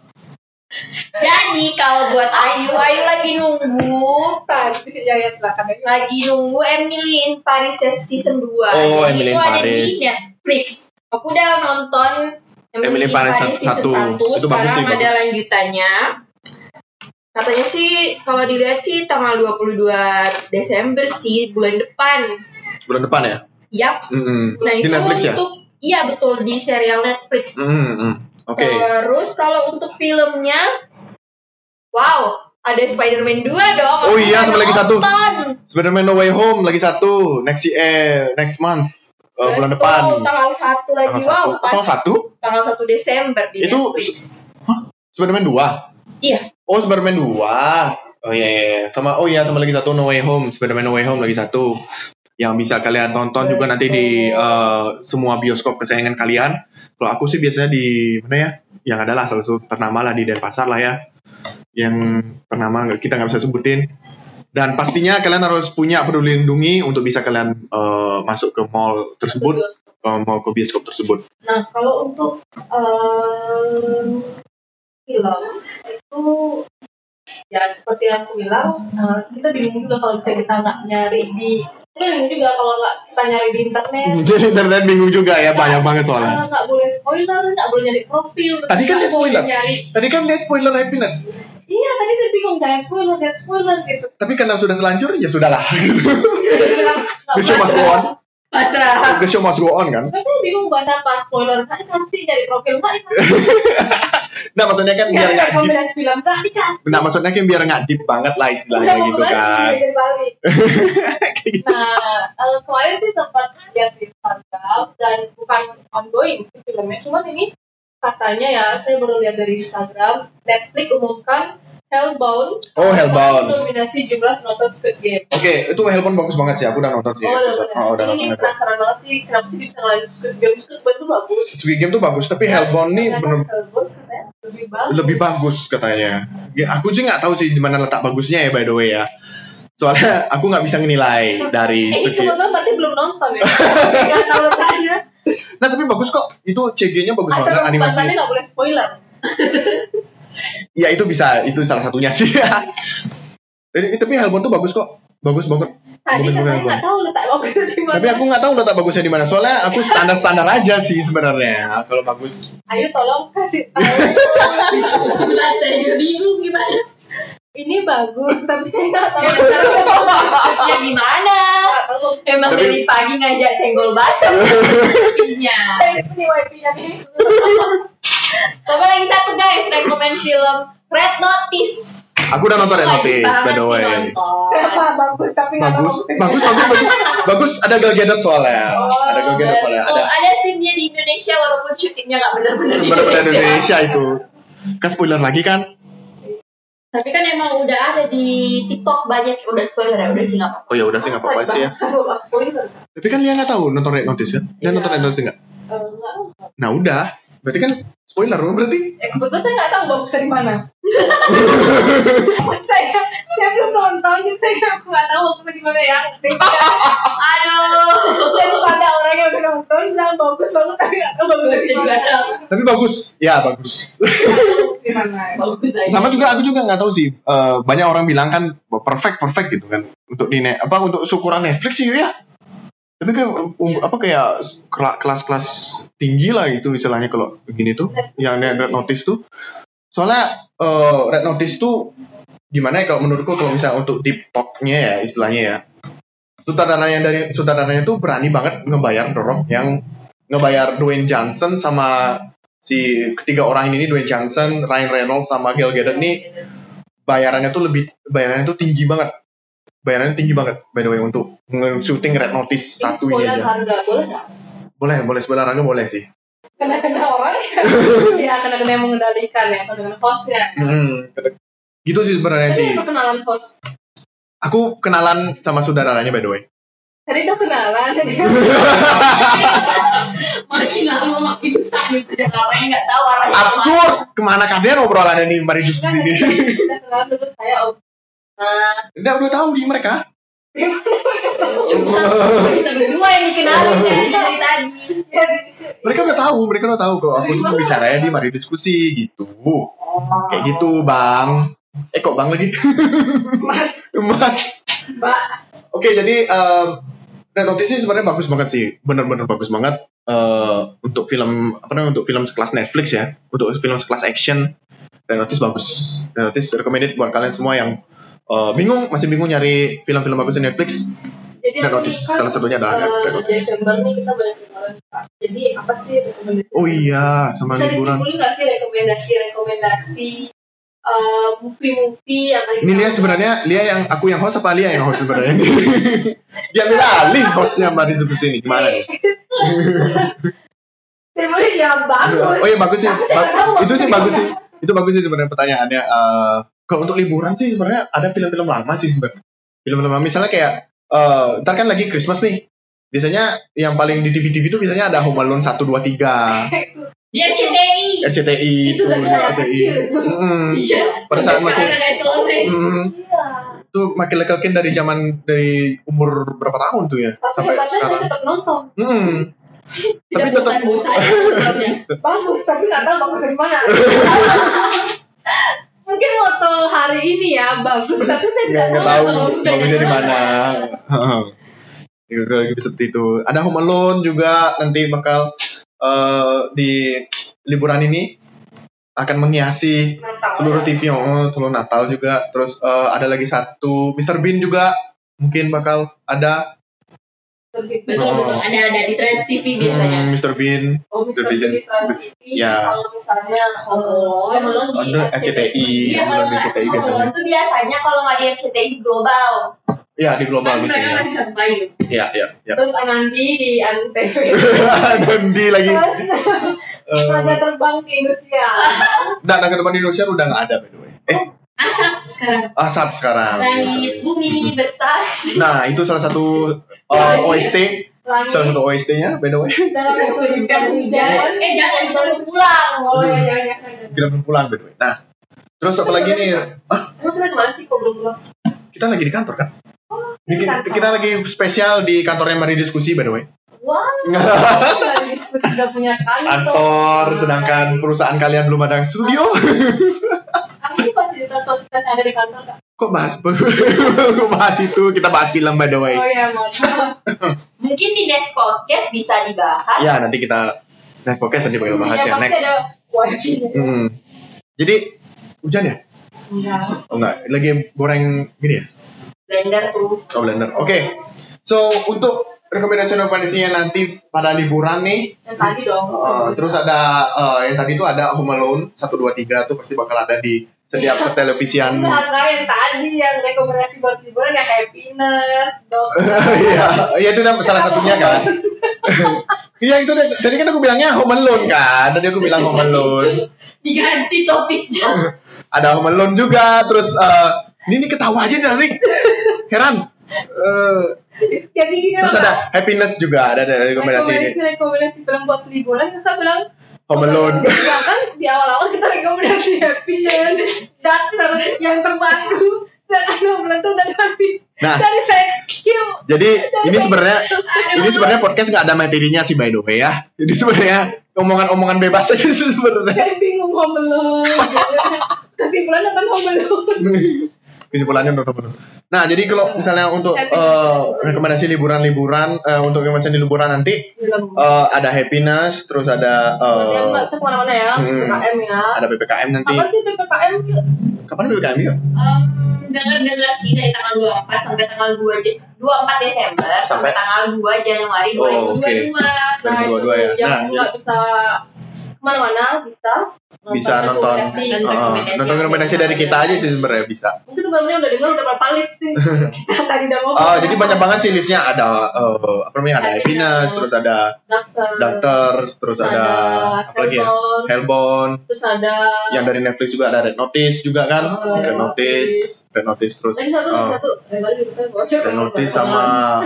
Jadi kalau buat Ayu, Ayu lagi nunggu Tadi ya ya silakan lagi nunggu Emily in Paris season 2. Oh, Jadi Emily itu in ada di Paris. Netflix. Aku udah nonton Emily in Paris season satu. 1. Itu bagus Sekarang sih, ada lanjutannya. Katanya sih kalau dilihat sih tanggal 22 Desember sih bulan depan. bulan depan ya Yap. Mm-mm. Nah, di itu Netflix ya untuk iya betul di serial Netflix. Mm-mm. oke Terus kalau untuk filmnya wow, ada Spider-Man 2 dong. Oh iya, sama lagi satu. Spider-Man No Way Home lagi satu. Next eh next month eh, bulan Betul, depan. Tanggal 1 lagi. tanggal wow, satu. pas. Tanggal satu? Tanggal 1 Desember di Itu- Netflix. Spider-Man dua? Iya. oh Spider-Man dua. Oh iya, iya iya. sama oh iya sama lagi satu No Way Home. Spider-Man No Way Home lagi satu. Yang bisa kalian tonton juga nanti di eh, semua bioskop kesayangan kalian. Kalau aku sih biasanya di mana ya? Yang adalah salah satu ternama lah di Denpasar lah ya yang ternama nggak- kita nggak bisa sebutin. Dan pastinya kalian harus punya peduli lindungi untuk bisa kalian eh, masuk ke mall tersebut eh, mau ke bioskop tersebut. Nah, kalau untuk em, film itu ya seperti yang aku bilang eh, kita bingung juga kalau kita nggak nyari di kita bingung juga kalau nggak kita nyari di internet. Jadi internet bingung juga ya banyak banget soalnya. Eh, nggak boleh spoiler nggak boleh nyari profil. Tadi kan nggak dia spoiler. boleh nyari. Tadi kan lihat spoiler happiness. Iya tadi saya bingung jangan spoiler jangan spoiler gitu. Tapi karena sudah terlanjur ya sudahlah. Dia bilang, nggak the show must go on Pasrah. the show must go on kan? Sebenarnya saya bingung buat apa spoiler. Nggak dikasih dari profil nggak dikasih nah maksudnya kan biar nggak deep film nggak dikasih nah maksudnya kan biar nggak deep banget lah istilahnya Udah gitu kan. gitu. Nah, eh, kemarin sih sempat lihat di Instagram dan bukan ongoing sih filmnya, cuman ini katanya ya, saya baru lihat dari Instagram, Netflix umumkan Hellbound. Oh, Hellbound. Dominasi jumlah penonton Squid Game. oke itu Hellbound bagus banget sih aku udah nonton sih Oh, udah episode. bener. oh, udah ini nonton Hellbound. penasaran banget sih, kenapa sih bisa ngelain Squid Game? Squid Game itu bagus. Squid Game tuh bagus tapi Hellbound nih bener Hellbound katanya lebih bagus. lebih bagus katanya ya aku sih nggak tahu sih di mana letak bagusnya ya by the way ya soalnya aku nggak bisa menilai dari Eh, ini segi kebetulan berarti belum nonton ya? Gak tahu letaknya. nah tapi bagus kok itu CG-nya bagus Atau banget bahannya animasinya nggak boleh spoiler. ya itu bisa itu salah satunya sih Jadi, tapi Hellbound tuh bagus kok bagus banget Tadi katanya bukan, nggak tahu letak bagusnya di mana. tapi aku nggak tahu letak bagusnya di mana soalnya aku standar standar aja sih sebenarnya kalau bagus Ayo tolong kasih tahu. saya juga bingung gimana. ini bagus, tapi saya nggak tahu. Ya gimana? Emang Tapi- dari pagi ngajak senggol bacok. Iya. Ini wifi-nya nih. Sama lagi satu guys, rekomend film Red Notice. aku udah nonton Red Notice by the way. Kenapa bagus tapi bagus bagus bagus bagus. Bagus ada Gal Gadot soalnya. Oh, ada Gal Gadot soalnya Oh, ada. Ada scene dia di Indonesia walaupun syutingnya nggak benar-benar di benar-benar Indonesia. Indonesia itu. Kan spoiler lagi kan? Tapi kan emang udah ada di TikTok banyak. Udah spoiler ya, udah sih nggak apa-apa. oh ya udah sih nggak apa-apa sih ya. tapi kan dia nggak tahu nonton Red Notice kan dia Iya. nonton Red Notice nggak? Eh, nah udah berarti kan spoiler berarti Eh, kebetulan saya nggak tahu bagusnya di mana. saya saya belum nonton, jadi saya nggak tahu bagusnya di mana ya. Aduh. Dan pada orang yang udah nonton bilang bagus banget tapi nggak tahu bagusnya di mana. tapi bagus ya bagus Bagus ya. Aja. sama juga aku juga nggak tahu sih eh, banyak orang bilang kan perfect perfect gitu kan untuk di apa untuk syukuran Netflix sih ya Tapi kayak um, apa kayak kela- kelas-kelas tinggi lah gitu istilahnya kalau begini tuh, yang Red Notice tuh. Soalnya eh, Red Notice tuh gimana ya kalau menurutku kalau misalnya untuk TikToknya ya istilahnya ya. Sutradaranya dari sutradaranya tuh berani banget ngebayar dorong yang ngebayar Dwayne Johnson sama si ketiga orang ini Dwayne Johnson, Ryan Reynolds sama Gal Gadot nih bayarannya tuh lebih bayarannya tuh tinggi banget. Bayarannya tinggi banget by the way untuk nge-shooting Red Notice Ini satu ini aja. harga boleh nggak? Boleh, boleh sebelah raga boleh sih. Kena kena orang ya kena kena yang mengendalikan ya kena kena hostnya. Hmm, gitu sih sebenarnya sih. kenalan host. Aku kenalan sama saudaranya by the way. Tadi udah kenalan. Tadi makin lama makin besar gitu ya ngapain nggak tahu arahnya Absurd. Ke mana kalian obrolannya nih mari diskusi Kan ini? tadi udah kenalan dulu saya Nah, Udah tahu di mereka. cuma kita berdua yang dikenalin dari dari tadi Mereka udah tahu, mereka udah tahu kalau aku tuh bicaranya di mari diskusi gitu. Kayak gitu, Bang. Eh kok Bang lagi? Mas, Mas. Mbak, Oke, jadi um, Red Notice ini sebenarnya bagus banget sih, bener-bener bagus banget eh, untuk film apa namanya untuk film sekelas Netflix ya, untuk film sekelas action. Red Notice bagus. Red Notice recommended buat kalian semua yang eh, bingung, masih bingung nyari film-film bagus di Netflix. jadi aku Notice kan, salah satunya adalah eh, Red Notice. Desember nih kita banyak Kak. Jadi apa sih rekomendasi? Oh iya, sama Bisa liburan. disimpulin nggak sih rekomendasi-rekomendasi eh, movie-movie yang Ini Lia sebenarnya Lia yang aku yang host apa Lia yang host sebenarnya? Dia ambil alih hostnya Mari diskusi ini gimana nih? Sebenarnya yang bagus. Oh iya bagus sih. Ba- itu sih bagus sih. Itu bagus sih sebenarnya pertanyaannya. Eh, kalau untuk liburan sih sebenarnya ada film-film lama sih sebenarnya. Film-film lama misalnya kayak eh ntar kan lagi Christmas nih. Biasanya yang paling di TV-TV itu biasanya ada Home Alone 1 2 3, dia RCTI RCTI Itu RCTI. itu. Mm, iya Pada saat masih- mm, Iya. itu makin lekelkin dari zaman dari umur berapa tahun tuh ya Tapi sampai sekarang. tetap nonton. Hmm. tidak Tapi tetap bosan-bosan nontonnya. Bagus, tapi nggak tahu bagus dari mana. Mungkin moto hari ini ya bagus, tapi saya tidak nggak tahu bagusnya bagusnya di mana. Ya, kayak gitu seperti itu. Ada Home Alone juga nanti bakal eh, di liburan ini akan menghiasi Natal. seluruh TV oh, seluruh Natal juga. Terus eh, ada lagi satu Mr. Bean juga mungkin bakal ada betul Oh. betul ada ada di Trans TV biasanya hmm, Mr. Bean Oh, Mr. Bean di Trans TV. Ya. Kalau misalnya. Home Alone di ada RCTI Iya, kalau di nggak RCTI Home biasanya. Kalau nggak di RCTI di Global. Ya di global Kan mereka masih satu payung. Ya ya ya. terus Anandi di Antv. Dan di lagi. terus eh, Naga terbang ke Indonesia. Nah, naga terbang di Indonesia udah nggak ada by the way. Eh, Asap sekarang. asap sekarang. Langit bumi berstasi. Nah, itu salah satu uh, OST, Langit salah satu OST-nya by the way. hujan. Eh jangan baru pulang. Oh ya belum pulang by the way. Nah, terus apa lagi nih? Ah, sih kok belum pulang? kita lagi di kantor kan? Di Kita, kantor. kita lagi spesial di kantornya Mari Diskusi by the way. Wah, kita diskusi sudah punya kantor. Kantor, sedangkan perusahaan kalian belum ada studio. sih fasilitas-fasilitas yang ada di kantor kak? Kok bahas kok bahas itu? Kita bahas film by the way. Oh ya maaf. Mungkin di next podcast bisa dibahas. Ya, nanti kita next podcast nanti bakal bahas ya. pasti Next. ada. Hmm. Jadi hujan ya? Enggak. Oh enggak, lagi goreng gini ya? Blender tuh. Oh blender. Oke. So untuk rekomendasi-rekomendasinya nanti pada liburan nih, Yang tadi dong. uh, terus ada uh, yang tadi itu ada Home Alone 1 2 3 tuh pasti bakal ada di setiap Iya. televisian. Enggak, enggak yang tadi yang rekomendasi buat liburan yang happiness, dong. Iya, iya itu salah satunya kan. Iya itu deh. tadi kan aku bilangnya Home Alone kan. Tadi aku bilang Home Alone. Diganti topiknya. Ada Home Alone juga. Terus uh, ini, ini ketawa aja dari Heran. Eh, Jadi terus ada Happiness juga ada ada rekomendasi ini. rekomendasi rekomendasi film buat liburan kakak bilang Home Alone. Ya kan di awal-awal kita rekomendasi happiness dan terus yang terbaru dan ada dari Nah. dari Jadi ini sebenarnya ini sebenarnya podcast nggak ada materinya sih by the way ya. Jadi sebenarnya omongan-omongan bebas aja sebenarnya. saya bingung home alone kesimpulan nonton home alone kesimpulannya menurut teman Nah, jadi kalau misalnya untuk eh, rekomendasi liburan-liburan eh, untuk rekomendasi liburan nanti eh, ada happiness, terus ada eh, yang ke mana-mana ya, hmm. PPKM ya. ada ppkm nanti. Apa sih PPKM? yuk? Kapan ppkm ya? Em, dengar-dengar sih dari tanggal 24 sampai tanggal 2 Je- 24 Desember sampai, Sampai? tanggal 2 Januari Oh, oke. 2022. Dari itu dua-dua ya. Yang Nah, nggak bisa ke mana-mana bisa. Bisa nonton. rekomendasi. Nonton Eh, rekomendasi nonton rekomendasi ada. dari kita aja sih sebenarnya bisa. Mungkin teman-teman udah dengar udah berapa list sih. Kita tadi udah ngomong. Oh, jadi banyak banget sih listnya ada eh, apa namanya ada happiness, terus ada doctors, terus ada apa lagi ya? Hellbound, Terus ada yang dari Netflix juga ada Red Notice juga kan? Oh, Red Notice, Red Notice terus Lagi satu, eh, satu. Red Notice sama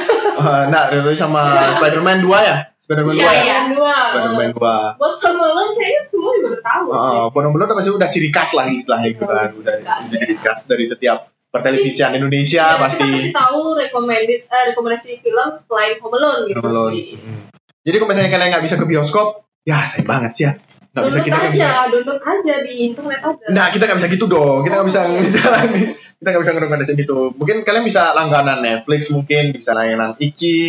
eh, nah Red Notice sama Spider-Man 2 ya? Spider-Man 2 Iya, ya? iya. Dua. Spider-Man 2. Buat temen kayaknya semua juga udah tahu sih. Heeh, benar-benar pasti udah ciri khas lah istilahnya gitu kan, udah Ciri khas, udah ciri khas dari setiap pertelevisian Indonesia Ya, Kita pasti kasih tahu recommended eh, rekomendasi film selain Home Alone gitu Home Alone. sih. Hmm. Jadi kalau misalnya kalian nggak bisa ke bioskop, ya sayang banget sih ya. Nggak bisa kita aja, bisa. download aja di internet aja. Nah kita nggak bisa gitu dong, kita nggak bisa Oh. menjalani, kita nggak bisa ngerekomendasi gitu. Mungkin kalian bisa langganan Netflix mungkin, bisa langganan Iki,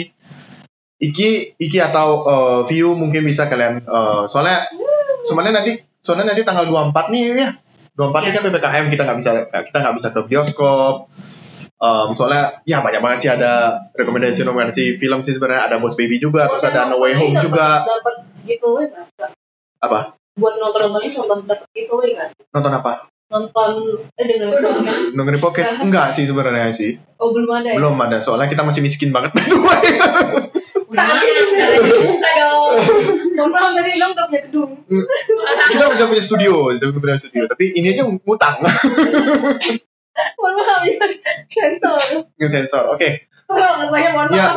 Iki, Iki atau eh, View mungkin bisa kalian. eh, soalnya, soalnya nanti, soalnya nanti tanggal 24 nih ya. 24 ini kan ppkm kita nggak bisa kita nggak bisa ke bioskop. Em, soalnya ya banyak banget sih ada rekomendasi rekomendasi film sih sebenarnya ada Boss Baby juga terus ada No Way Home juga Dapat giveaway nggak? Apa? Buat nonton nonton nonton dapat giveaway nggak? nonton apa Nonton eh dengerin podcast. nonton podcast enggak sih sebenarnya sih Oh belum ada ya? belum ada soalnya kita masih miskin banget berdua Dibuka dong. Punya gedung. kita punya studio kita punya studio tapi ini aja ngutang Mohon maaf ya. Sensor. sensor oke mohon Ya.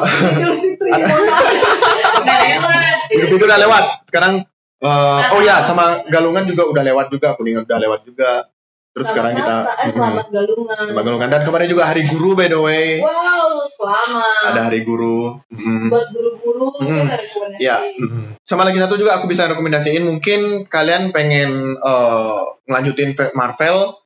Hidup itu. Udah lewat. sekarang eh, oh ya sama galungan juga udah lewat juga kuningan udah lewat juga terus sekarang kita Selamat, eh, selamat galungan. Selamat galungan dan kemarin juga hari guru by the way Wow, selamat. ada hari guru Mhm. Buat guru-guru Hmm. Ya, mhm. sama lagi satu juga aku bisa rekomendasiin mungkin kalian pengen eh, ngelanjutin Marvel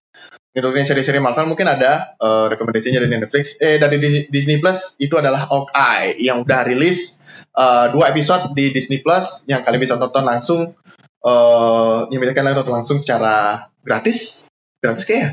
ngikutin seri-seri Marvel mungkin ada eh, rekomendasinya dari Netflix eh dari Dis- Disney Plus itu adalah Hawkeye yang udah rilis eh, dua episode di Disney Plus yang kalian bisa tonton langsung eh yang bisa kalian tonton langsung secara gratis gratis kayak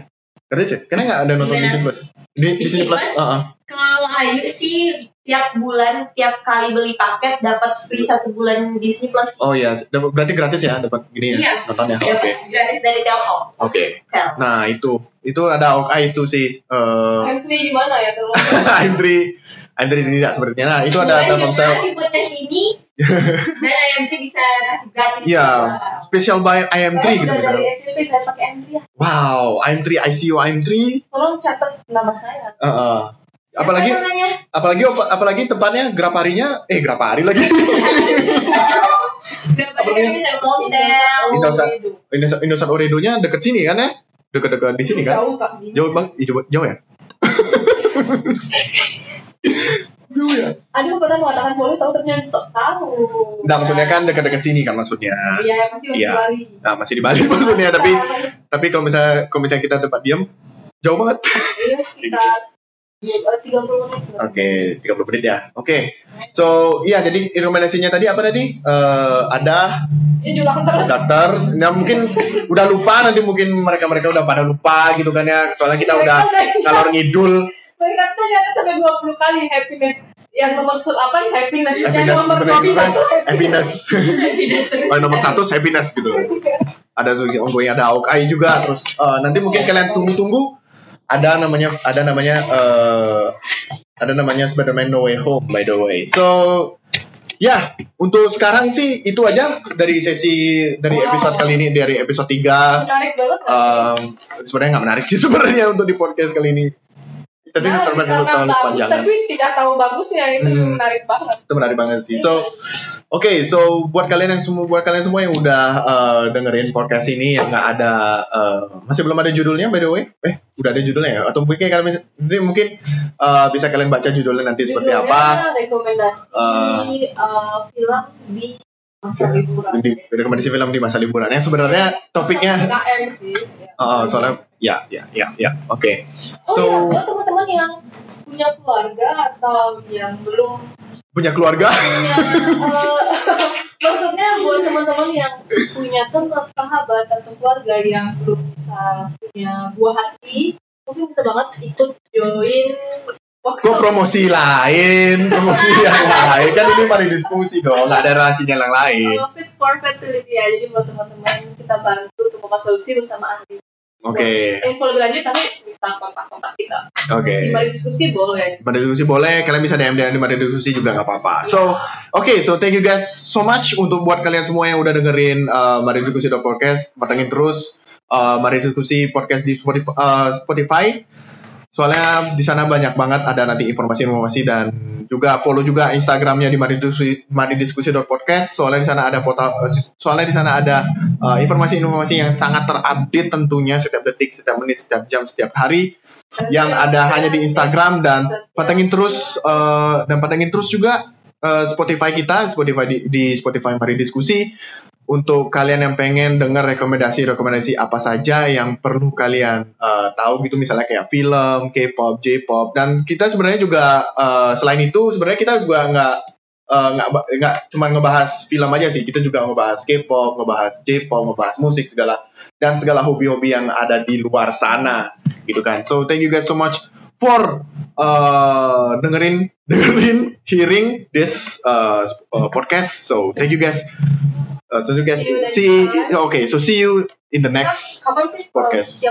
gratis ya karena nggak ada nonton? Disney Plus di Disney Plus Plus? uh-uh. Kalau Ayu sih tiap bulan tiap kali beli paket dapat free satu bulan Disney Plus. oh iya dapat- berarti gratis ya dapat gini ya Iya. nontonnya oke gratis dari Telkom. oke Sel. Nah itu itu ada Hawkeye itu sih. eh Entry di mana ya tolong? I'm three I'm three tidak sepertinya. Nah itu ada Telkomsel ini dan IMT bisa kasih gratis. Iya. juga. special by IM3 Saya gitu misalnya. dari SMP saya pakai entry ya. Wow IM3 ICU IM3. Tolong catat nama saya. Uh, uh. Apalagi apalagi apalagi tempatnya Graparinya eh Grapari lagi. Telkomsel. Indosat. Indosat Indosat Oredonya deket sini kan ya? Deket-deket di sini kan? Jauh Pak. Jauh bang, jauh ya? ya? Ada pernah mengatakan boleh tahu ternyata sok tahu. Nah maksudnya kan dekat-dekat sini kan maksudnya. Iya pasti masih Iya. lari. Nah masih di Bali maksudnya tapi tapi kalau misalnya kalau misalnya kita tempat diam jauh banget. Iya sekitar eh, tiga puluh menit. Oke, 30 menit ya. Oke. So, iya jadi rekomendasinya tadi apa tadi? Eh ada dokter. Nah, mungkin udah lupa nanti mungkin mereka-mereka udah pada lupa gitu kan ya. Soalnya kita udah kalor ngidul. Mereka tuh nyata sampai 20 kali happiness. Yang nomor apa nih happiness. Yang Happiness nomor kan. 21 Happiness. Oh, nomor satu happiness gitu. Ada Sugi ongoing, ada Hawkeye juga. Terus eh, nanti mungkin kalian tunggu-tunggu ada namanya ada namanya eh ada namanya Spider-Man No Way Home by the way. So ya untuk sekarang sih itu aja dari sesi dari Wow. episode kali ini dari episode 3 Menarik banget. Em, sebenarnya nggak menarik sih sebenarnya untuk di podcast kali ini. Tapi Menarik terlalu terlalu panjang. Tapi tidak tahu bagusnya itu Hmm. menarik banget. itu menarik banget sih. So, oke, so buat kalian yang semua, buat kalian semua yang udah eh, dengerin podcast ini yang nggak ada, eh, masih belum ada judulnya by the way, eh, udah ada judulnya ya? Atau mungkin kalian mungkin eh, bisa kalian baca judulnya nanti seperti Judulnya apa? Rekomendasi Eh. eh, film di masa liburan. di rekomendasi film di masa liburan yang sebenarnya topiknya KM sih. Ya. oh, soalnya ya ya ya ya oke Oh So- iya, buat teman-teman yang punya keluarga atau yang belum punya keluarga punya eh, maksudnya buat teman-teman yang punya teman sahabat atau keluarga yang belum bisa punya buah hati mungkin bisa banget ikut join kok promosi lain? Promosi yang lain? Kan ini mari diskusi dong nggak ada relasinya yang lain. Uh, fit for fertility ya jadi buat teman-teman kita bantu untuk solusi bersama Andi. Oke. Buat info lebih lanjut tapi bisa kontak-kontak kita. Oke. Di mari diskusi boleh. Pada diskusi boleh, kalian bisa DM DM di Pada diskusi juga nggak apa-apa. So, oke, so thank you guys so much untuk buat kalian semua yang udah dengerin uh, Mari Diskusi podcast, patengin terus uh, Mari Diskusi podcast di Spotify. uh, Spotify. Soalnya di sana banyak banget ada nanti informasi-informasi dan juga follow juga Instagramnya di Mari Diskusi Mari Diskusi podcast. Soalnya di sana ada foto, soalnya di sana ada uh, informasi-informasi yang sangat terupdate tentunya setiap detik, setiap menit, setiap jam, setiap hari yang ada hanya di Instagram dan patengin terus eh, dan patengin terus juga eh, Spotify kita Spotify di, di Spotify Mari Diskusi untuk kalian yang pengen dengar rekomendasi-rekomendasi apa saja yang perlu kalian eh, tahu gitu misalnya kayak film, K-pop, J-pop dan kita sebenarnya juga eh, selain itu sebenarnya kita juga nggak eh, nggak ba- nggak cuma ngebahas film aja sih kita juga ngebahas K-pop, ngebahas J-pop, ngebahas musik segala dan segala hobi-hobi yang ada di luar sana gitu kan. So thank you guys so much for uh, dengerin dengerin hearing this uh, uh, podcast. So thank you guys. Uh, so you guys See next see time. okay. So see you in the next. podcast.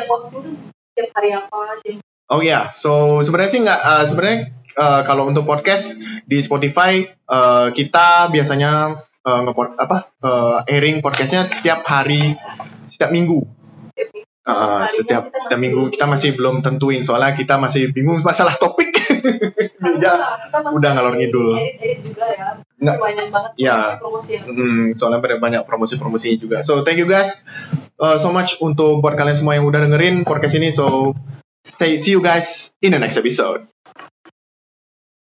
Oh ya, so sebenarnya sih nggak uh, sebenarnya uh, kalau untuk podcast di Spotify uh, kita biasanya uh, ngepod apa uh, airing podcastnya setiap hari setiap minggu. Uh, setiap setiap minggu kita masih belum tentuin soalnya kita masih bingung masalah topik. Ya, masih udah ngalor ngidul. edit-edit juga ya Nggak. banyak banget Ya. promosi Hmm, soalnya banyak promosi-promosinya juga. So thank you guys uh, so much untuk buat kalian semua yang udah dengerin podcast ini. So stay see you guys in the next episode.